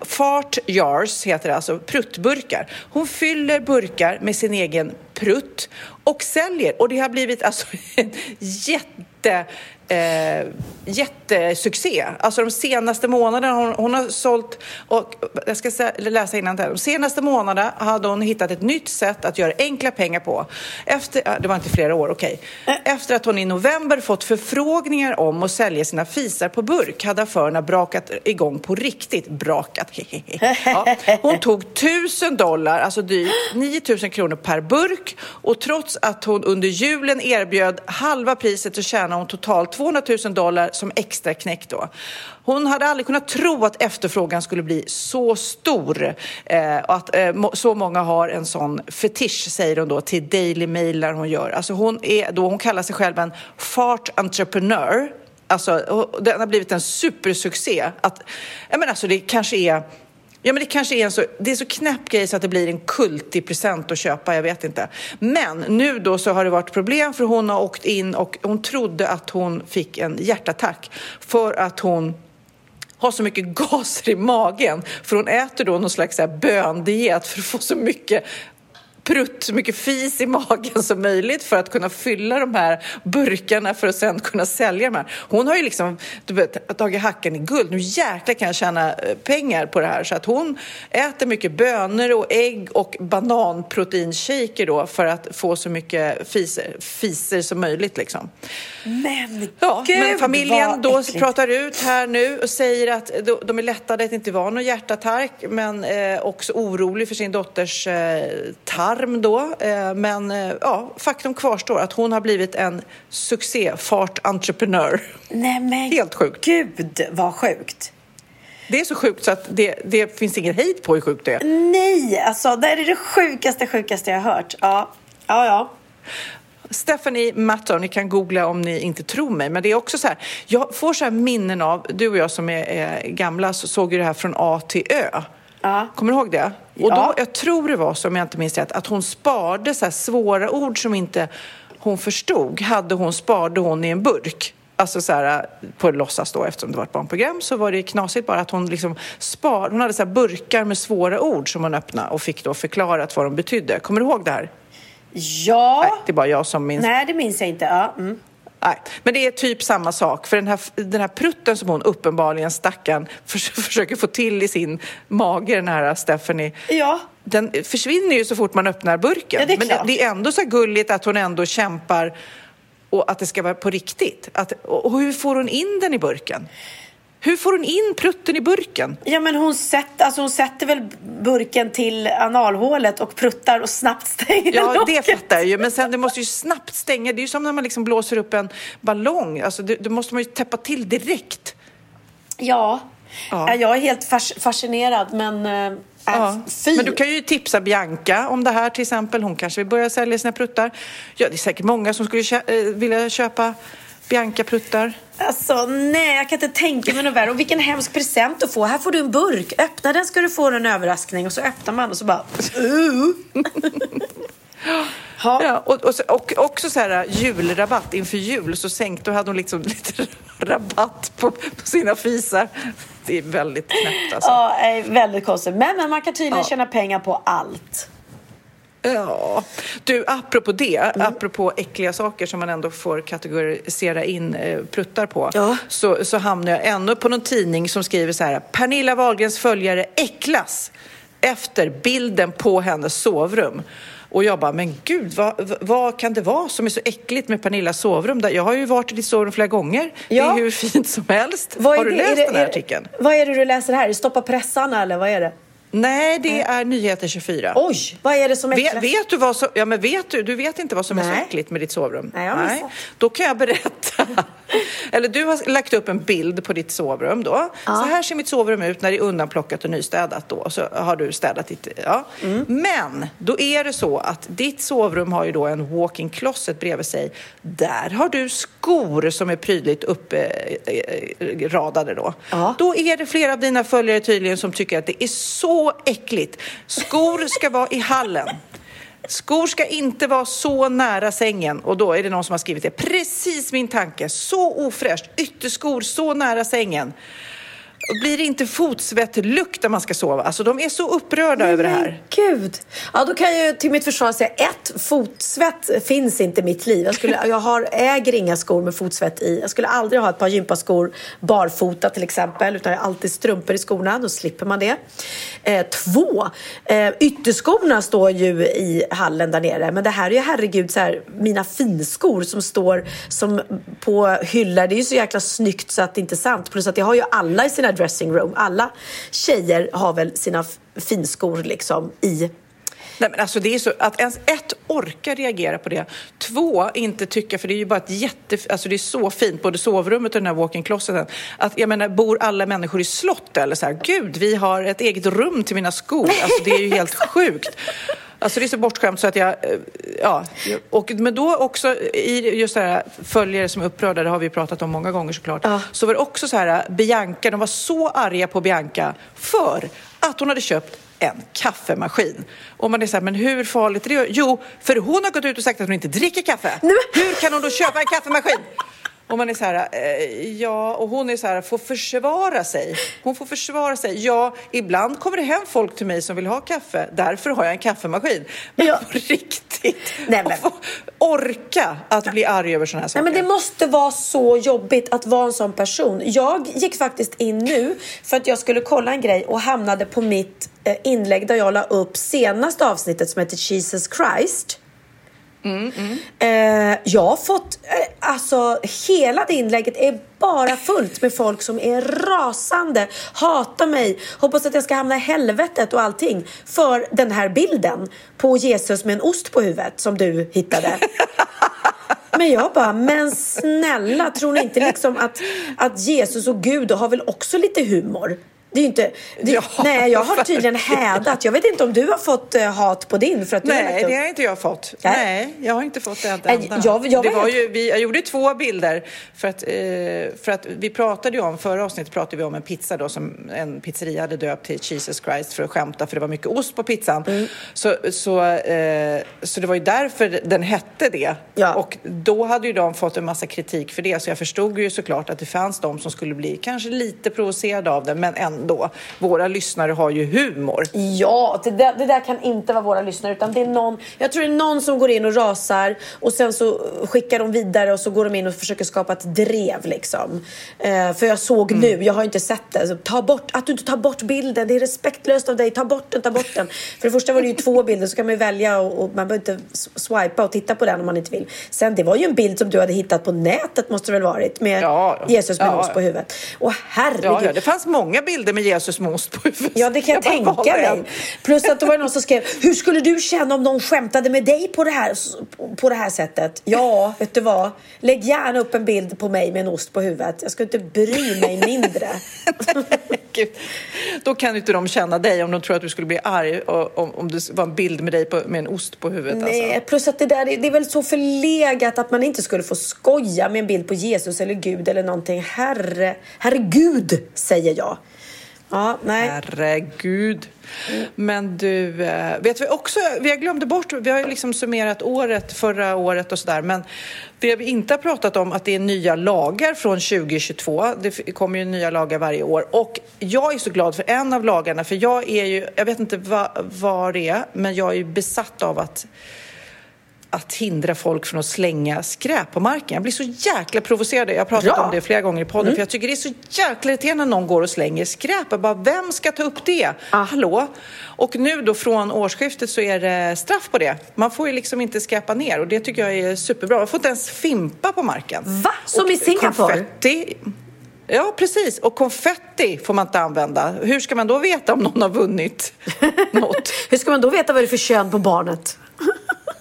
fart jars heter det, alltså pruttburkar. Hon fyller burkar med sin egen prutt och säljer. Och det har blivit alltså en jätte eh, jättesuccé. Alltså de senaste månaderna, hon, hon har sålt, och jag ska läsa innan de senaste månaderna hade hon hittat ett nytt sätt att göra enkla pengar på. Efter, det var inte flera år, okej. Okay. Efter att hon i november fått förfrågningar om att sälja sina fisar på burk hade affärerna brakat igång på riktigt. Brakat, ja. Hon tog tusen dollar, alltså drygt 9000 kronor per burk och trots att hon under julen erbjöd halva priset så tjänade hon totalt 200 000 dollar som extra knäck då. Hon hade aldrig kunnat tro att efterfrågan skulle bli så stor eh, och att eh, så många har en sån fetisch, säger hon då till Daily Mail när hon gör. Alltså hon, är då, hon kallar sig själv en fart entreprenör. Alltså, den har blivit en supersuccé. Att, jag menar, alltså, det kanske är Ja, men det kanske är en så, det är så knäpp grej så att det blir en kultig present att köpa, jag vet inte. Men nu då så har det varit problem för hon har åkt in och hon trodde att hon fick en hjärtattack för att hon har så mycket gaser i magen. För hon äter då någon slags böndiet för att få så mycket prutt, så mycket fis i magen som möjligt för att kunna fylla de här burkarna för att sen kunna sälja de här. Hon har ju liksom du vet, tagit hacken i guld. Nu jäklar kan jag tjäna eh, pengar på det här. Så att hon äter mycket bönor och ägg och bananproteinshaker då för att få så mycket fiser, fiser som möjligt liksom. Men ja, gud Men familjen då äckligt. pratar ut här nu och säger att de är lättade att det inte var någon hjärtattack men eh, också orolig för sin dotters eh, tarm då. Eh, men eh, ja, faktum kvarstår att hon har blivit en succé fart-entreprenör. Nej men Helt sjukt. gud vad sjukt. Det är så sjukt så att det, det finns ingen hejd på hur sjukt det är. Nej, alltså det är det sjukaste, sjukaste jag har hört. Ja, ja, ja. Stephanie Matton, ni kan googla om ni inte tror mig, men det är också så här, jag får så här minnen av, du och jag som är, är gamla så såg ju det här från A till Ö. Ja. Kommer du ihåg det? Och då, Ja. jag tror det var så, om jag inte minns rätt, att hon sparade så svåra ord som inte hon förstod, hade hon, sparade hon i en burk. Alltså så här, på låtsas då, eftersom det var ett barnprogram så var det knasigt bara att hon liksom spar, hon hade så burkar med svåra ord som hon öppnade och fick då förklarat vad de betydde. Kommer du ihåg det här? Ja. Nej, det är bara jag som minns. Nej, det minns jag inte. Ja. Mm. Nej, men det är typ samma sak. För den här, den här prutten som hon uppenbarligen, stackarn, förs försöker få till i sin mage, den här Stephanie. Ja. Den försvinner ju så fort man öppnar burken. Ja, det men klart. det är ändå så gulligt att hon ändå kämpar och att det ska vara på riktigt. Att, och hur får hon in den i burken? Hur får hon in prutten i burken? Ja, men hon sätter, alltså hon sätter väl burken till analhålet och pruttar och snabbt stänger Ja, det locket. fattar jag ju. Men sen det måste ju snabbt stänga. Det är ju som när man liksom blåser upp en ballong. Alltså, det, det måste man ju täppa till direkt. Ja. Ja. ja. Jag är helt fas- fascinerad, men... Äh, Ja. Men du kan ju tipsa Bianca om det här till exempel. Hon kanske vill börja sälja sina pruttar. Ja, det är säkert många som skulle kä- eh, vilja köpa Bianca-pruttar? Alltså nej, jag kan inte tänka mig något värre. Och vilken hemsk present att få. Här får du en burk. Öppna den ska du få en överraskning. Och så öppnar man och så bara... Uh. Ja, och, och, och också så här julrabatt inför jul så sänkte och hade hon liksom lite rabatt på, på sina fisar. Det är väldigt knäppt alltså. Ja, eh, väldigt konstigt. Men, men man kan tydligen Ja. tjäna pengar på allt. Ja. Du, apropå det, Mm. apropå äckliga saker som man ändå får kategorisera in eh, pruttar på, Ja. så, så hamnar jag ännu på någon tidning som skriver så här, Pernilla Wahlgrens följare äcklas efter bilden på hennes sovrum. Och jag bara, men gud, vad, vad kan det vara som är så äckligt med Pernillas sovrum? Jag har ju varit i ditt sovrum flera gånger. Det Ja. är hur fint som helst. Har du det- läst det- den här är- artikeln? Vad är det du läser här? Stoppa pressarna eller vad är det? Nej, det är Nyheter 24. Oj, vad är det som Vet, äcklas? vet du vad som, ja men vet du, du vet inte vad som är så Nej. äckligt med ditt sovrum? Nej, jag har missat. Då kan jag berätta. Eller du har lagt upp en bild på ditt sovrum då. Så här ser mitt sovrum ut när det är undanplockat och nystädat då. Så har du städat ditt, ja. Mm. Men då är det så att ditt sovrum har ju då en walk-in closet bredvid sig. Där har du skor som är prydligt uppradade då. Ja. Då är det flera av dina följare tydligen som tycker att det är så äckligt. Skor ska vara i hallen. Skor ska inte vara så nära sängen. Och då är det någon som har skrivit det. Precis min tanke. Så ofräscht. Ytterskor så nära sängen. Blir det inte fotsvettlukt när man ska sova? Alltså de är så upprörda över det här. Gud! Ja, då kan jag till mitt försvar säga ett, fotsvett finns inte i mitt liv. Jag, skulle, jag har, äger inga skor med fotsvett i. Jag skulle aldrig ha ett par gympaskor barfota till exempel, utan jag har alltid strumpor i skorna. Då slipper man det. Eh, två, eh, ytterskorna står ju i hallen där nere. Men det här är ju herregud så här, mina finskor som står som på hyllor. Det är ju så jäkla snyggt så att det inte är sant. Plus att det har ju alla i sina dressingroom. Alla tjejer har väl sina finskor liksom i Nej, men alltså det är så att ens ett orkar reagera på det. Två inte tycka, för det är ju bara ett jätte, alltså det är så fint, både sovrummet och den här walk-in closeten. Att jag menar, bor alla människor i slott eller så här? Gud, vi har ett eget rum till mina skor. Alltså det är ju helt sjukt. Alltså det är så bortskämt så att jag, eh, ja. Och, men då också i just det här följare som är upprörda, det har vi pratat om många gånger såklart. Så var det också så här, Bianca, de var så arga på Bianca för att hon hade köpt en kaffemaskin. Och man är så här, men hur farligt är det? Jo, för hon har gått ut och sagt att hon inte dricker kaffe. Hur kan hon då köpa en kaffemaskin? Och man är så här, eh, ja, och hon är så här, får försvara sig. Hon får försvara sig. Ja, ibland kommer det hem folk till mig som vill ha kaffe. Därför har jag en kaffemaskin. Men Ja. på riktigt, Nej, men- orka att bli arg över sådana här saker. Nej, men det måste vara så jobbigt att vara en sån person. Jag gick faktiskt in nu för att jag skulle kolla en grej och hamnade på mitt eh, inlägg där jag la upp senaste avsnittet som heter Jesus Christ. Eh, jag har fått, eh, alltså hela det inlägget är bara fullt med folk som är rasande, hatar mig, hoppas att jag ska hamna i helvetet och allting för den här bilden på Jesus med en ost på huvudet som du hittade. Men jag bara, men snälla, tror ni inte liksom att, att Jesus och Gud har väl också lite humor? Det är inte... Det, Ja, nej, jag har tydligen hädat. Jag vet inte om du har fått eh, hat på din för att du har Nej, upp- det har inte jag fått. Nej. Nej, jag har inte fått det enda. jag- jag det var var helt- ju, vi, jag gjorde två bilder för att, eh, för att vi pratade ju om, förra avsnittet pratade vi om en pizza då som en pizzeria hade döpt till Jesus Christ för att skämta för det var mycket ost på pizzan. Mm. Så, så, eh, så det var ju därför den hette det. Ja. Och då hade ju de fått en massa kritik för det så jag förstod ju såklart att det fanns de som skulle bli kanske lite provocerade av det men ändå. Våra lyssnare har ju humor. Ja, det där, det där kan inte vara våra lyssnare utan det är någon, jag tror det är någon som går in och rasar och sen så skickar de vidare och så går de in och försöker skapa ett drev liksom. Eh, för jag såg Mm. nu, jag har inte sett det, så ta bort, att du inte tar bort bilden, det är respektlöst av dig, ta bort den, ta bort den. För det första var det ju två bilder så kan man ju välja och, och man behöver inte swipa och titta på den om man inte vill. Sen det var ju en bild som du hade hittat på nätet måste det väl varit med Ja. Jesus med Ja. oss på huvudet. Och herregud. Ja, ja, det fanns många bilder med Jesus med ost på huvudet. Ja, det kan jag, bara tänka mig. Plus att det var någon som skrev, hur skulle du känna om någon skämtade med dig på det här, på det här sättet? Ja, vet du vad? Lägg gärna upp en bild på mig med en ost på huvudet. Jag ska inte bry mig mindre. Gud. Då kan inte de känna dig om de tror att du skulle bli arg om, om det var en bild med dig på, med en ost på huvudet. Nej, Alltså. plus att det där är- det är väl så förlegat att man inte skulle få skoja med en bild på Jesus eller Gud eller någonting. Herre, herregud, säger jag. Ja, nej. Herregud. Men du, eh, vet vi också, vi har glömde bort, vi har ju liksom summerat året, förra året och sådär, men det vi inte har pratat om att det är nya lagar från 2022. Det kommer ju nya lagar varje år och jag är så glad för en av lagarna, för jag är ju, jag vet inte vad, vad det är, men jag är ju besatt av att att hindra folk från att slänga skräp på marken. Jag blir så jäkla provocerad. Jag har pratat Bra. om det flera gånger i podden. För jag tycker det är så jäkla irriterande när någon går och slänger skräp. Jag bara, vem ska ta upp det? Hallå? Och nu då från årsskiftet så är det straff på det. Man får ju liksom inte skräpa ner och det tycker jag är superbra. Man får inte ens fimpa på marken. Va? Som Och i Singapore? Konfetti, Ja, precis. Och konfetti får man inte använda. Hur ska man då veta om någon har vunnit något? Hur ska man då veta vad det är för kön på barnet?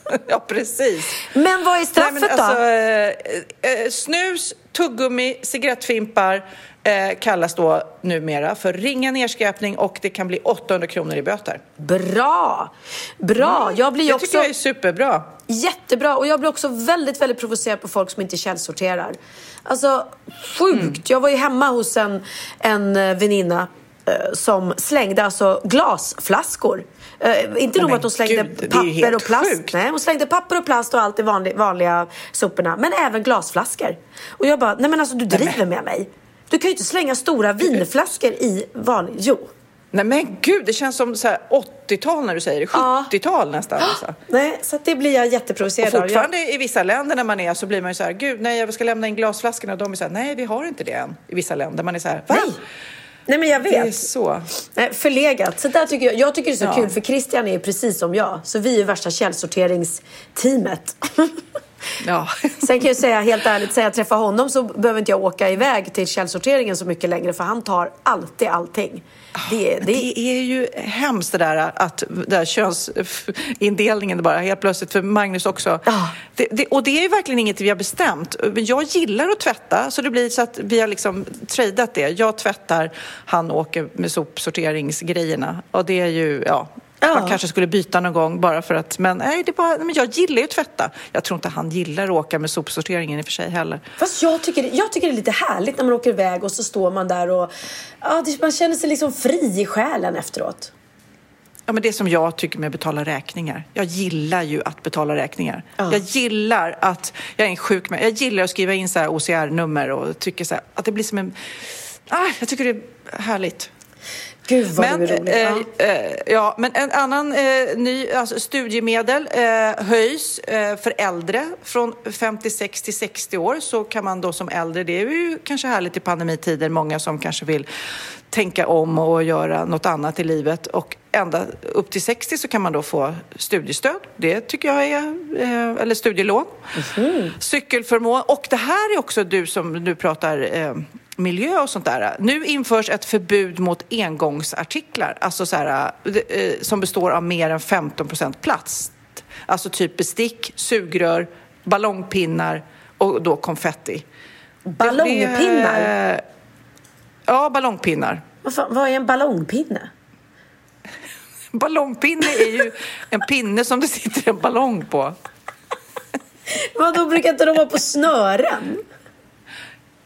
Ja, precis. Men vad är straffet Nej, men då? alltså, eh, eh, snus, tuggummi, cigarettfimpar eh, kallas då numera för ringa nedskräpning och det kan bli 800 kronor i böter. Bra! Bra! Jag blir Det också... tycker jag är superbra. Jättebra! Och jag blir också väldigt, väldigt provocerad på folk som inte källsorterar. Alltså, sjukt! Mm. Jag var ju hemma hos en, en eh, väninna eh, som slängde alltså glasflaskor. Eh, inte nog att hon slängde gud, papper och plast. sjukt. Nej, hon slängde papper och plast och allt i vanlig, vanliga soporna. Men även glasflaskor. Och jag bara, nej men alltså du driver med mig. Du kan ju inte slänga stora vinflaskor i vanlig... Jo. Nej men gud, det känns som så här 80-tal när du säger det. 70-tal nästan. Alltså. Nej, så det blir jag jätteprovocerad av. Jag- fortfarande i vissa länder när man är så blir man ju så här, gud nej jag ska lämna in glasflaskorna och de är så här, nej vi har inte det än. I vissa länder. Man är så här, va? Nej. Nej men jag vet. Det är så. Nej, förlegat. Så där tycker jag, jag tycker det är så Ja. kul för Christian är precis som jag. Så vi är ju värsta källsorteringsteamet. Ja. Sen kan jag säga helt ärligt, säga jag träffar honom så behöver inte jag åka iväg till källsorteringen så mycket längre för han tar alltid allting. Det, det, Det är ju hemskt det där att det där könsindelningen bara helt plötsligt för Magnus också. Ja. Det, det, och det är ju verkligen inget vi har bestämt. Jag gillar att tvätta så det blir så att vi har liksom tradat det. Jag tvättar, han åker med sopsorteringsgrejerna. Och det är ju, ja. Ja. Man kanske skulle byta någon gång bara för att, men nej, det bara, men jag gillar ju att tvätta. Jag tror inte han gillar att åka med sopsorteringen i och för sig heller. Fast jag tycker, jag tycker det är lite härligt när man åker iväg och så står man där och ja, det, man känner sig liksom fri i själen efteråt. Ja, men det som jag tycker med att betala räkningar. Jag gillar ju att betala räkningar. Ja. Jag gillar att, jag är en sjuk med, jag gillar att skriva in så OCR-nummer och tycker så här, att det blir som en, ah, jag tycker det är härligt. Gud vad Men, du är rolig. eh, ja. eh, ja, men en annan eh, ny, alltså studiemedel eh, höjs eh, för äldre från 56 till 60 år. Så kan man då som äldre, det är ju kanske härligt i pandemitider, många som kanske vill tänka om och göra något annat i livet. Och ända upp till 60 så kan man då få studiestöd. Det tycker jag är, eller studielån. Cykelförmån. Och det här är också du som nu pratar miljö och sånt där. Nu införs ett förbud mot engångsartiklar, alltså så här, eh, som består av mer än 15 procent plast. Alltså typ bestick, sugrör, ballongpinnar och då konfetti. Ballongpinnar? Det- eh, ja, ballongpinnar. Vad, fan, vad är en ballongpinne? Ballongpinne är ju en pinne som det sitter en ballong på. Vad då brukar inte de vara på snören?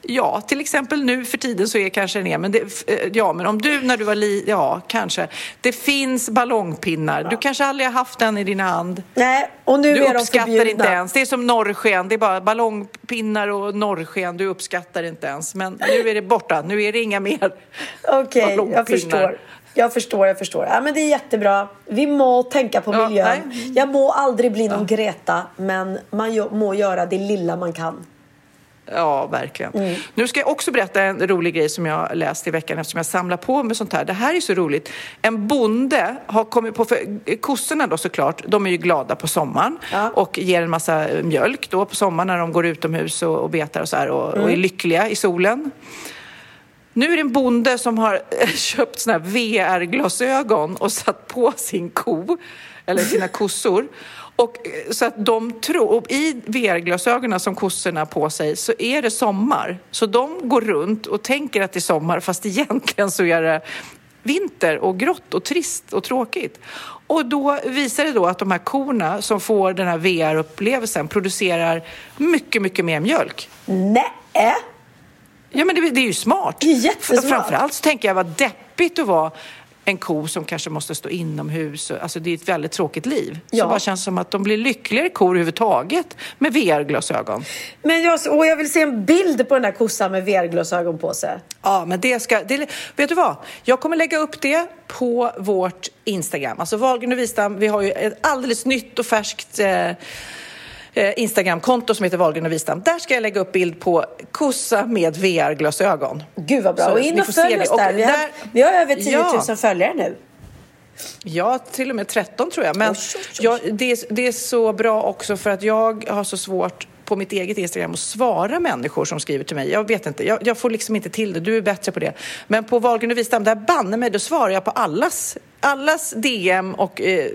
Ja, till exempel nu för tiden så är kanske den är, men det, eh, ja, men om du när du var li, ja, kanske. Det finns ballongpinnar. Du kanske aldrig har haft den i din hand. Nej, och nu Du är de uppskattar förbjudna. inte ens. Det är som norrsken. Det är bara ballongpinnar och norrsken. Du uppskattar inte ens. Men nu är det borta. Nu är det inga mer Okej, jag ballongpinnar. förstår. Jag förstår, jag förstår. Ja, men det är jättebra. Vi må tänka på Ja, miljön. nej. Jag må aldrig bli någon Greta, men man må göra det lilla man kan. Ja, verkligen. Mm. Nu ska jag också berätta en rolig grej som jag läste i veckan eftersom jag samlar på med sånt här. Det här är så roligt. En bonde har kommit på, för kossorna då såklart, de är ju glada på sommaren Ja. och ger en massa mjölk då på sommaren när de går utomhus och, och betar och så här och, Mm. och är lyckliga i solen. Nu är det en bonde som har köpt såna här VR-glasögon och satt på sin ko, eller sina kossor. Och, eh, så att de tror, i VR-glasögonen som kossorna har på sig så är det sommar. Så de går runt och tänker att det är sommar fast egentligen så är det vinter och grått och trist och tråkigt. Och då visar det då att de här korna som får den här VR-upplevelsen producerar mycket, mycket mer mjölk. Nej. Ja, men det, det är ju smart. Det är jättesmart. Framförallt så tänker jag vad deppigt att vara en ko som kanske måste stå inomhus. Alltså det är ett väldigt tråkigt liv. Ja. Så bara känns som att de blir lyckligare kor överhuvudtaget med VR-glasögon. Men jag, och jag vill se en bild på den där kossan med VR-glasögon på sig. Ja, men det ska... Det, vet du vad? Jag kommer lägga upp det på vårt Instagram. Alltså Wahlgren och Wistam, vi har ju ett alldeles nytt och färskt eh, eh, Instagramkonto som heter Wahlgren och Wistam. Där ska jag lägga upp bild på kossa med VR-glasögon. Gud vad bra. Så och in och följ oss Och där. Vi har, där- vi har över 10 000 Ja. följare nu. Ja, till och med 13 tror jag. Men Oj, oj, oj. jag, det, är, det är så bra också för att jag har så svårt på mitt eget Instagram att svara människor som skriver till mig. Jag vet inte, jag, jag får liksom inte till det. Du är bättre på det. Men på Wahlgren och Wistam, där banne mig, då svarar jag på allas, allas DM och eh,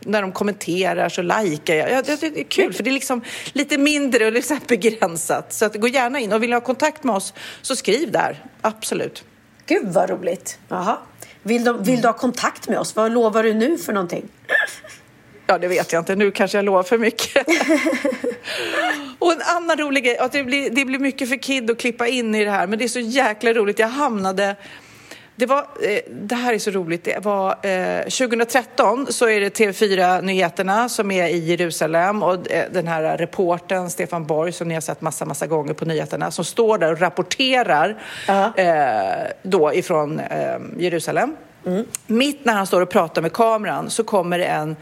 när de kommenterar så likar jag. Ja, det, det är kul för det är liksom lite mindre och liksom begränsat. Så att, gå gärna in och vill ni ha kontakt med oss så skriv där. Absolut. Gud vad roligt. Jaha. Vill, de, vill du ha kontakt med oss? Vad lovar du nu för någonting? Ja, det vet jag inte. Nu kanske jag lovar för mycket. och en annan rolig grej, att det blir, det blir mycket för Kid att klippa in i det här, men det är så jäkla roligt. Jag hamnade... Det, var, eh, det här är så roligt. Det var, eh, 2013 så är det TV4 Nyheterna som är i Jerusalem och eh, den här reporten Stefan Borg som ni har sett massa, massa gånger på nyheterna som står där och rapporterar eh, då ifrån eh, Jerusalem. Mitt när han står och pratar med kameran så kommer en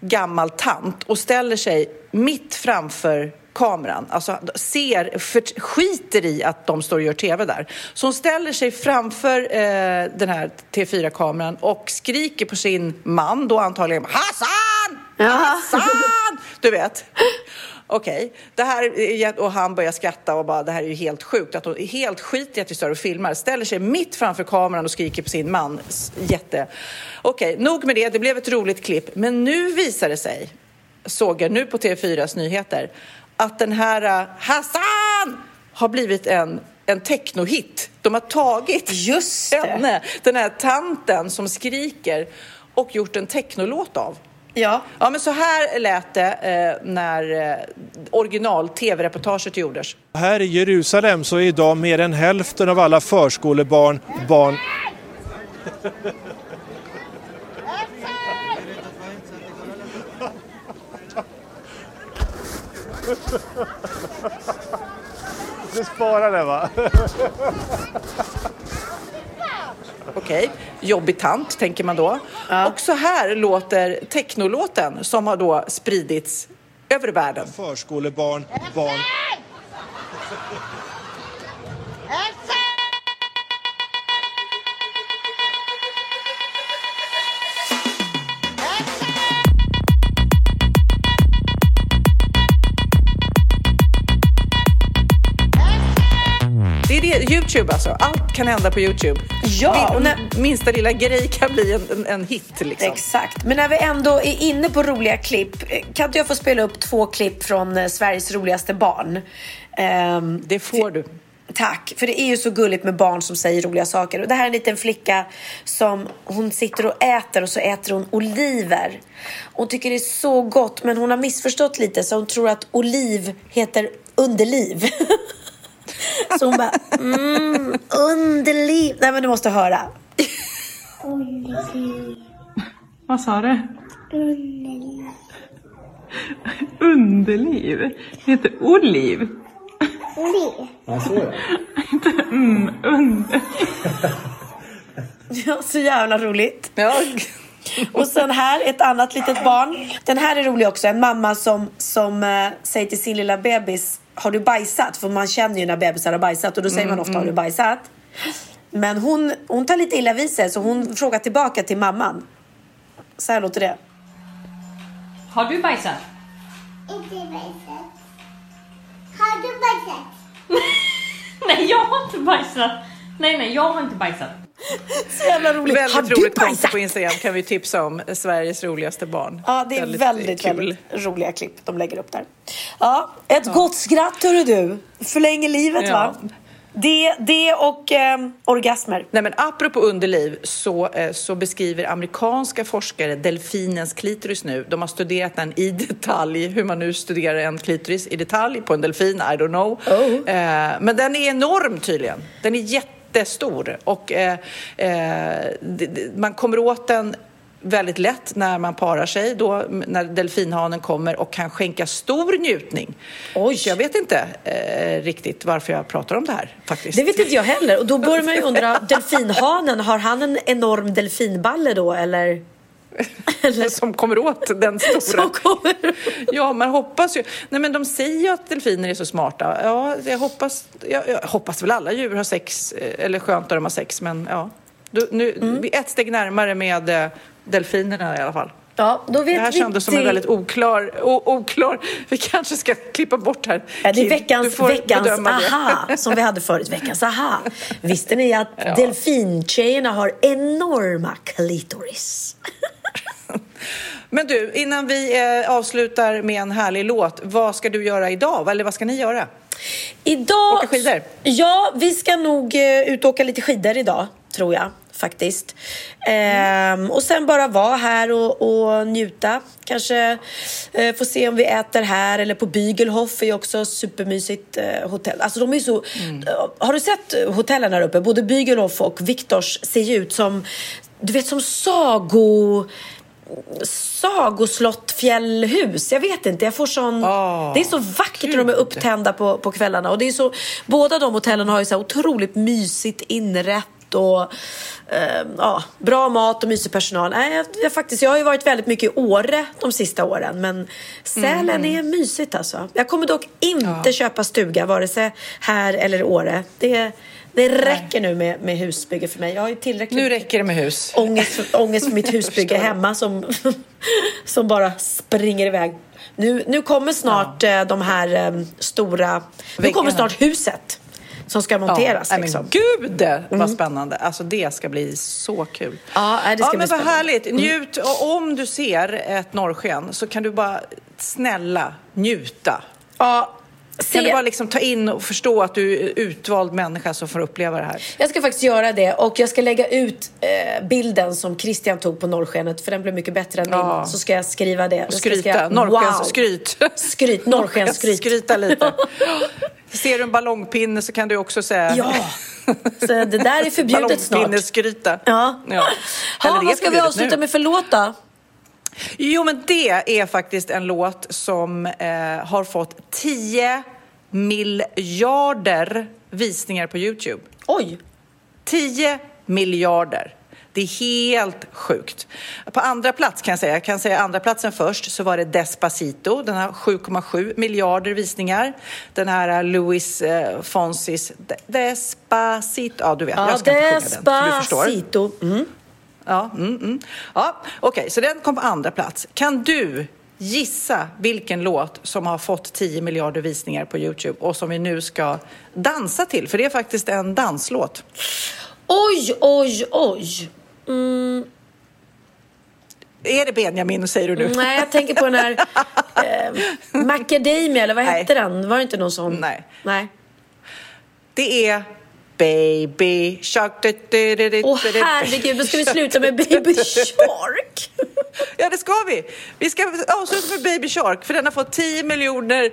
gammal tant och ställer sig mitt framför kameran, alltså ser, för, skiter i att de står och gör tv där. Så hon ställer sig framför eh, den här T4-kameran och skriker på sin man, då antagligen Hassan! Hassan! Du vet. Okej, det här är jät- och han börjar skratta och bara det här är ju helt sjukt att hon är helt skit i att vi står och filmar, ställer sig mitt framför kameran och skriker på sin man. Jätte. Okej, nog med det, det blev ett roligt klipp, men nu visar det sig, såg jag nu på TV4s nyheter, att den här eh, Hassan har blivit en en technohit. De har tagit Just det. henne, den här tanten som skriker och gjort en technolåt av. Ja. Ja, men så här lät det eh, när eh, original-tv-reportaget gjordes. Här i Jerusalem så är idag mer än hälften av alla förskolebarn barn Du sparar det va? Okej, jobbig tant tänker man då. Och så här låter technolåten som har då spridits över världen. Förskolebarn, barn. Youtube alltså. Allt kan hända på Youtube. Ja, och när- Minsta lilla grej kan bli en, en, en hit liksom. Exakt. Men när vi ändå är inne på roliga klipp, eh, kan inte jag få spela upp två klipp från eh, Sveriges roligaste barn? Ehm, Det får du. Tack, för det är ju så gulligt med barn som säger roliga saker. Och det här är en liten flicka som hon sitter och äter och så äter hon oliver. Hon tycker det är så gott men hon har missförstått lite så hon tror att oliv heter underliv. så hon bara, mm, underliv. Nej men du måste höra. Vad sa du? Underliv. Det heter oliv. Inte mm, under. Ja, så jävla roligt. Ja. Och sen här ett annat litet barn. Den här är rolig också. En mamma som, som eh, säger till sin lilla bebis Har du bajsat? För man känner ju när bebisar har bajsat och då säger man ofta Har du bajsat? Men hon, hon tar lite illa vid sig så hon frågar tillbaka till mamman. Så här låter det. Har du bajsat? Inte bajsat. Har du bajsat? Nej, jag har inte bajsat. Nej, nej, jag har inte bajsat. Så jävla roligt. Har Väldigt du roligt konto bajsat? på Instagram kan vi tipsa om. Sveriges roligaste barn. Ja, det är väldigt, kul. väldigt, roliga klipp de lägger upp där. Ja, ett gott skratt hörru du. Förlänger livet Ja. va? Det, det och ehm, orgasmer. Nej, men apropå underliv så, eh, så beskriver amerikanska forskare delfinens klitoris nu. De har studerat den i detalj, hur man nu studerar en klitoris i detalj på en delfin, I don't know. Eh, men den är enorm tydligen. Den är jättestor och eh, eh, man kommer åt den väldigt lätt när man parar sig, då, när delfinhanen kommer och kan skänka stor njutning. Oj. Så jag vet inte eh, riktigt varför jag pratar om det här faktiskt. Det vet inte jag heller. Och då börjar man ju undra, delfinhanen, har han en enorm delfinballe då eller? Som kommer åt den stora. Ja, man hoppas ju. Nej, men de säger ju att delfiner är så smarta. Ja, jag hoppas, jag, jag hoppas väl alla djur har sex, eh, eller skönt när de har sex, men ja. Du, nu, Mm. Ett steg närmare med eh, delfinerna i alla fall. Ja, då vet det här vi kändes som en väldigt oklar, o, oklar... Vi kanske ska klippa bort här. Ja, det är veckans, veckans aha som vi hade förut. Veckans aha. Visste ni att Ja. delfintjejerna har enorma klitoris? Men du, innan vi eh, avslutar med en härlig låt, vad ska du göra idag? Eller vad ska ni göra? Idag... Åka skidor? Ja, vi ska nog eh, ut och åka lite skidor idag, tror jag faktiskt. Ehm, och sen bara vara här och, och njuta. Kanske eh, få se om vi äter här eller på Bügelhof är ju också supermysigt eh, hotell. Alltså de är så... Eh, har du sett hotellen här uppe? Både Bügelhof och Viktors ser ju ut som, du vet som sago sagoslott fjällhus. Jag vet inte, jag får sån... det är så vackert när de är upptända på, på kvällarna. Och det är så, båda de hotellen har ju så otroligt mysigt inrätt och eh, ja, bra mat och mysig personal. Nej, jag, jag, faktiskt, jag har ju varit väldigt mycket i Åre de sista åren men Sälen Mm. är mysigt alltså. Jag kommer dock inte köpa stuga vare sig här eller i Åre. Det, det räcker nu med, med husbygge för mig. Jag har ju tillräckligt Nu räcker det med hus. ångest, för- ångest för mitt husbygge hemma som, som bara springer iväg. Nu, nu kommer snart eh, de här eh, stora... Nu kommer snart huset som ska monteras. Ja, liksom. men gud vad spännande. Alltså det ska bli så kul. Ja, det ska ja, bli men vad spännande. härligt. Mm. Njut. Och om du ser ett norrsken så kan du bara snälla njuta. Ja, Kan du se- bara liksom ta in och förstå att du är utvald människa som får uppleva det här? Jag ska faktiskt göra det och jag ska lägga ut eh, bilden som Christian tog på norrskenet för den blev mycket bättre än Ja. min. Så ska jag skriva det. Och skryta. skriva, Norrskens wow. skryt. Skryt, norrskensskryt. Skryta lite. Ser du en ballongpinne så kan du också säga... Ja. Så det där är förbjudet snart. Ballongpinneskryta. Ja. ja. Ha, vad ska vi avsluta nu. med för låt då? Jo, men det är faktiskt en låt som eh, har fått 10 miljarder visningar på Youtube. Oj! 10 miljarder. Det är helt sjukt. På andra plats kan jag säga, jag kan säga andra platsen först, så var det Despacito. Den har 7,7 miljarder visningar. Den här Louis eh, Fonsis De- Despacito. Ja, du vet, Ja, jag ska inte sjunga den. så du förstår. Despacito. Mm. Ja, mm, mm. ja okej, så den kom på andra plats. Kan du gissa vilken låt som har fått 10 miljarder visningar på Youtube och som vi nu ska dansa till? För det är faktiskt en danslåt. Oj, oj, oj. Mm, Är det Benjamin, säger du nu? nej, jag tänker på den här eh, Macadamia, eller vad hette den? Var det inte någon sån? Nej. Nej. Det är Baby Shark. Åh du. herregud, då ska vi sluta med Baby Shark. Ja, det ska vi. Vi ska avsluta med Baby Shark, för den har fått 10 miljoner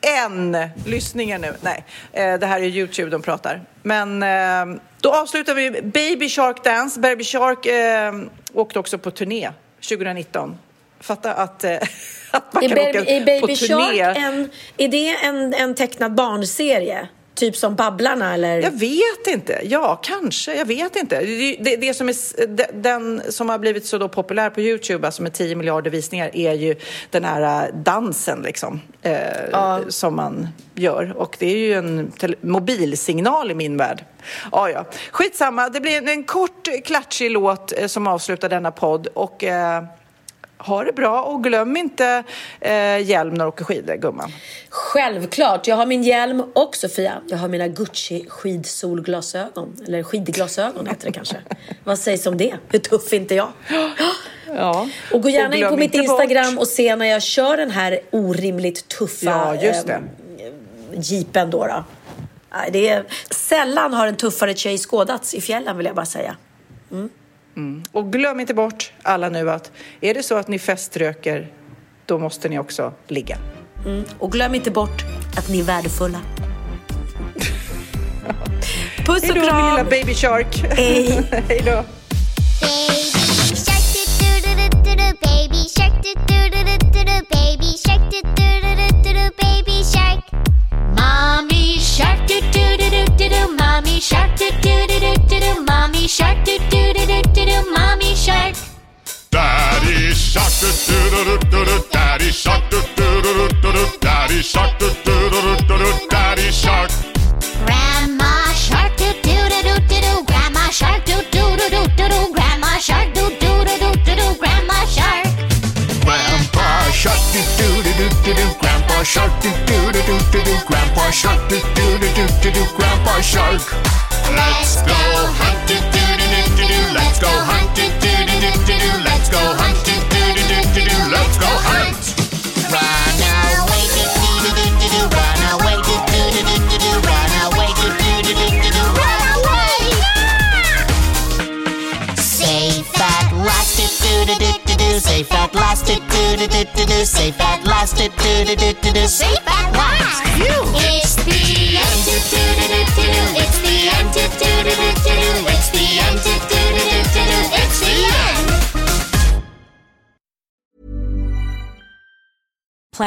en lyssningar nu. Nej, eh, det här är Youtube de pratar. Men eh, då avslutar vi Baby Shark Dance. Baby Shark eh, åkte också på turné 2019. Fatta att, eh, att man Är, kan Baby, åka är Baby på turné. Shark en, är det en, en tecknad barnserie? Typ som Babblarna eller? Jag vet inte. Ja, kanske. Jag vet inte. Det, det, det som är, den som har blivit så populär på Youtube, alltså med 10 miljarder visningar, är ju den här äh, dansen liksom, eh, som man gör. Och det är ju en mobilsignal i min värld. Ja, ja. Skitsamma. Det blir en, en kort, klatschig låt eh, som avslutar denna podd. Och eh, Ha det bra och glöm inte eh, hjälm när du åker skidor, gumman. Självklart. Jag har min hjälm och Sofia, jag har mina Gucci skidsolglasögon. Eller skidglasögon heter det kanske. Vad sägs om det? Hur tuff är inte jag? Ja. Och gå gärna Och in på mitt Instagram bort- och se när jag kör den här orimligt tuffa Ja, just det. ehm, jeepen då. då. Det är, sällan har en tuffare tjej skådats i fjällen vill jag bara säga. Mm. Och glöm inte bort alla nu att är det så att ni feströker, då måste ni också ligga. Mm. Och glöm inte bort att ni är värdefulla. Puss och Hej då, min kram! lilla baby shark. Hej. Hej då.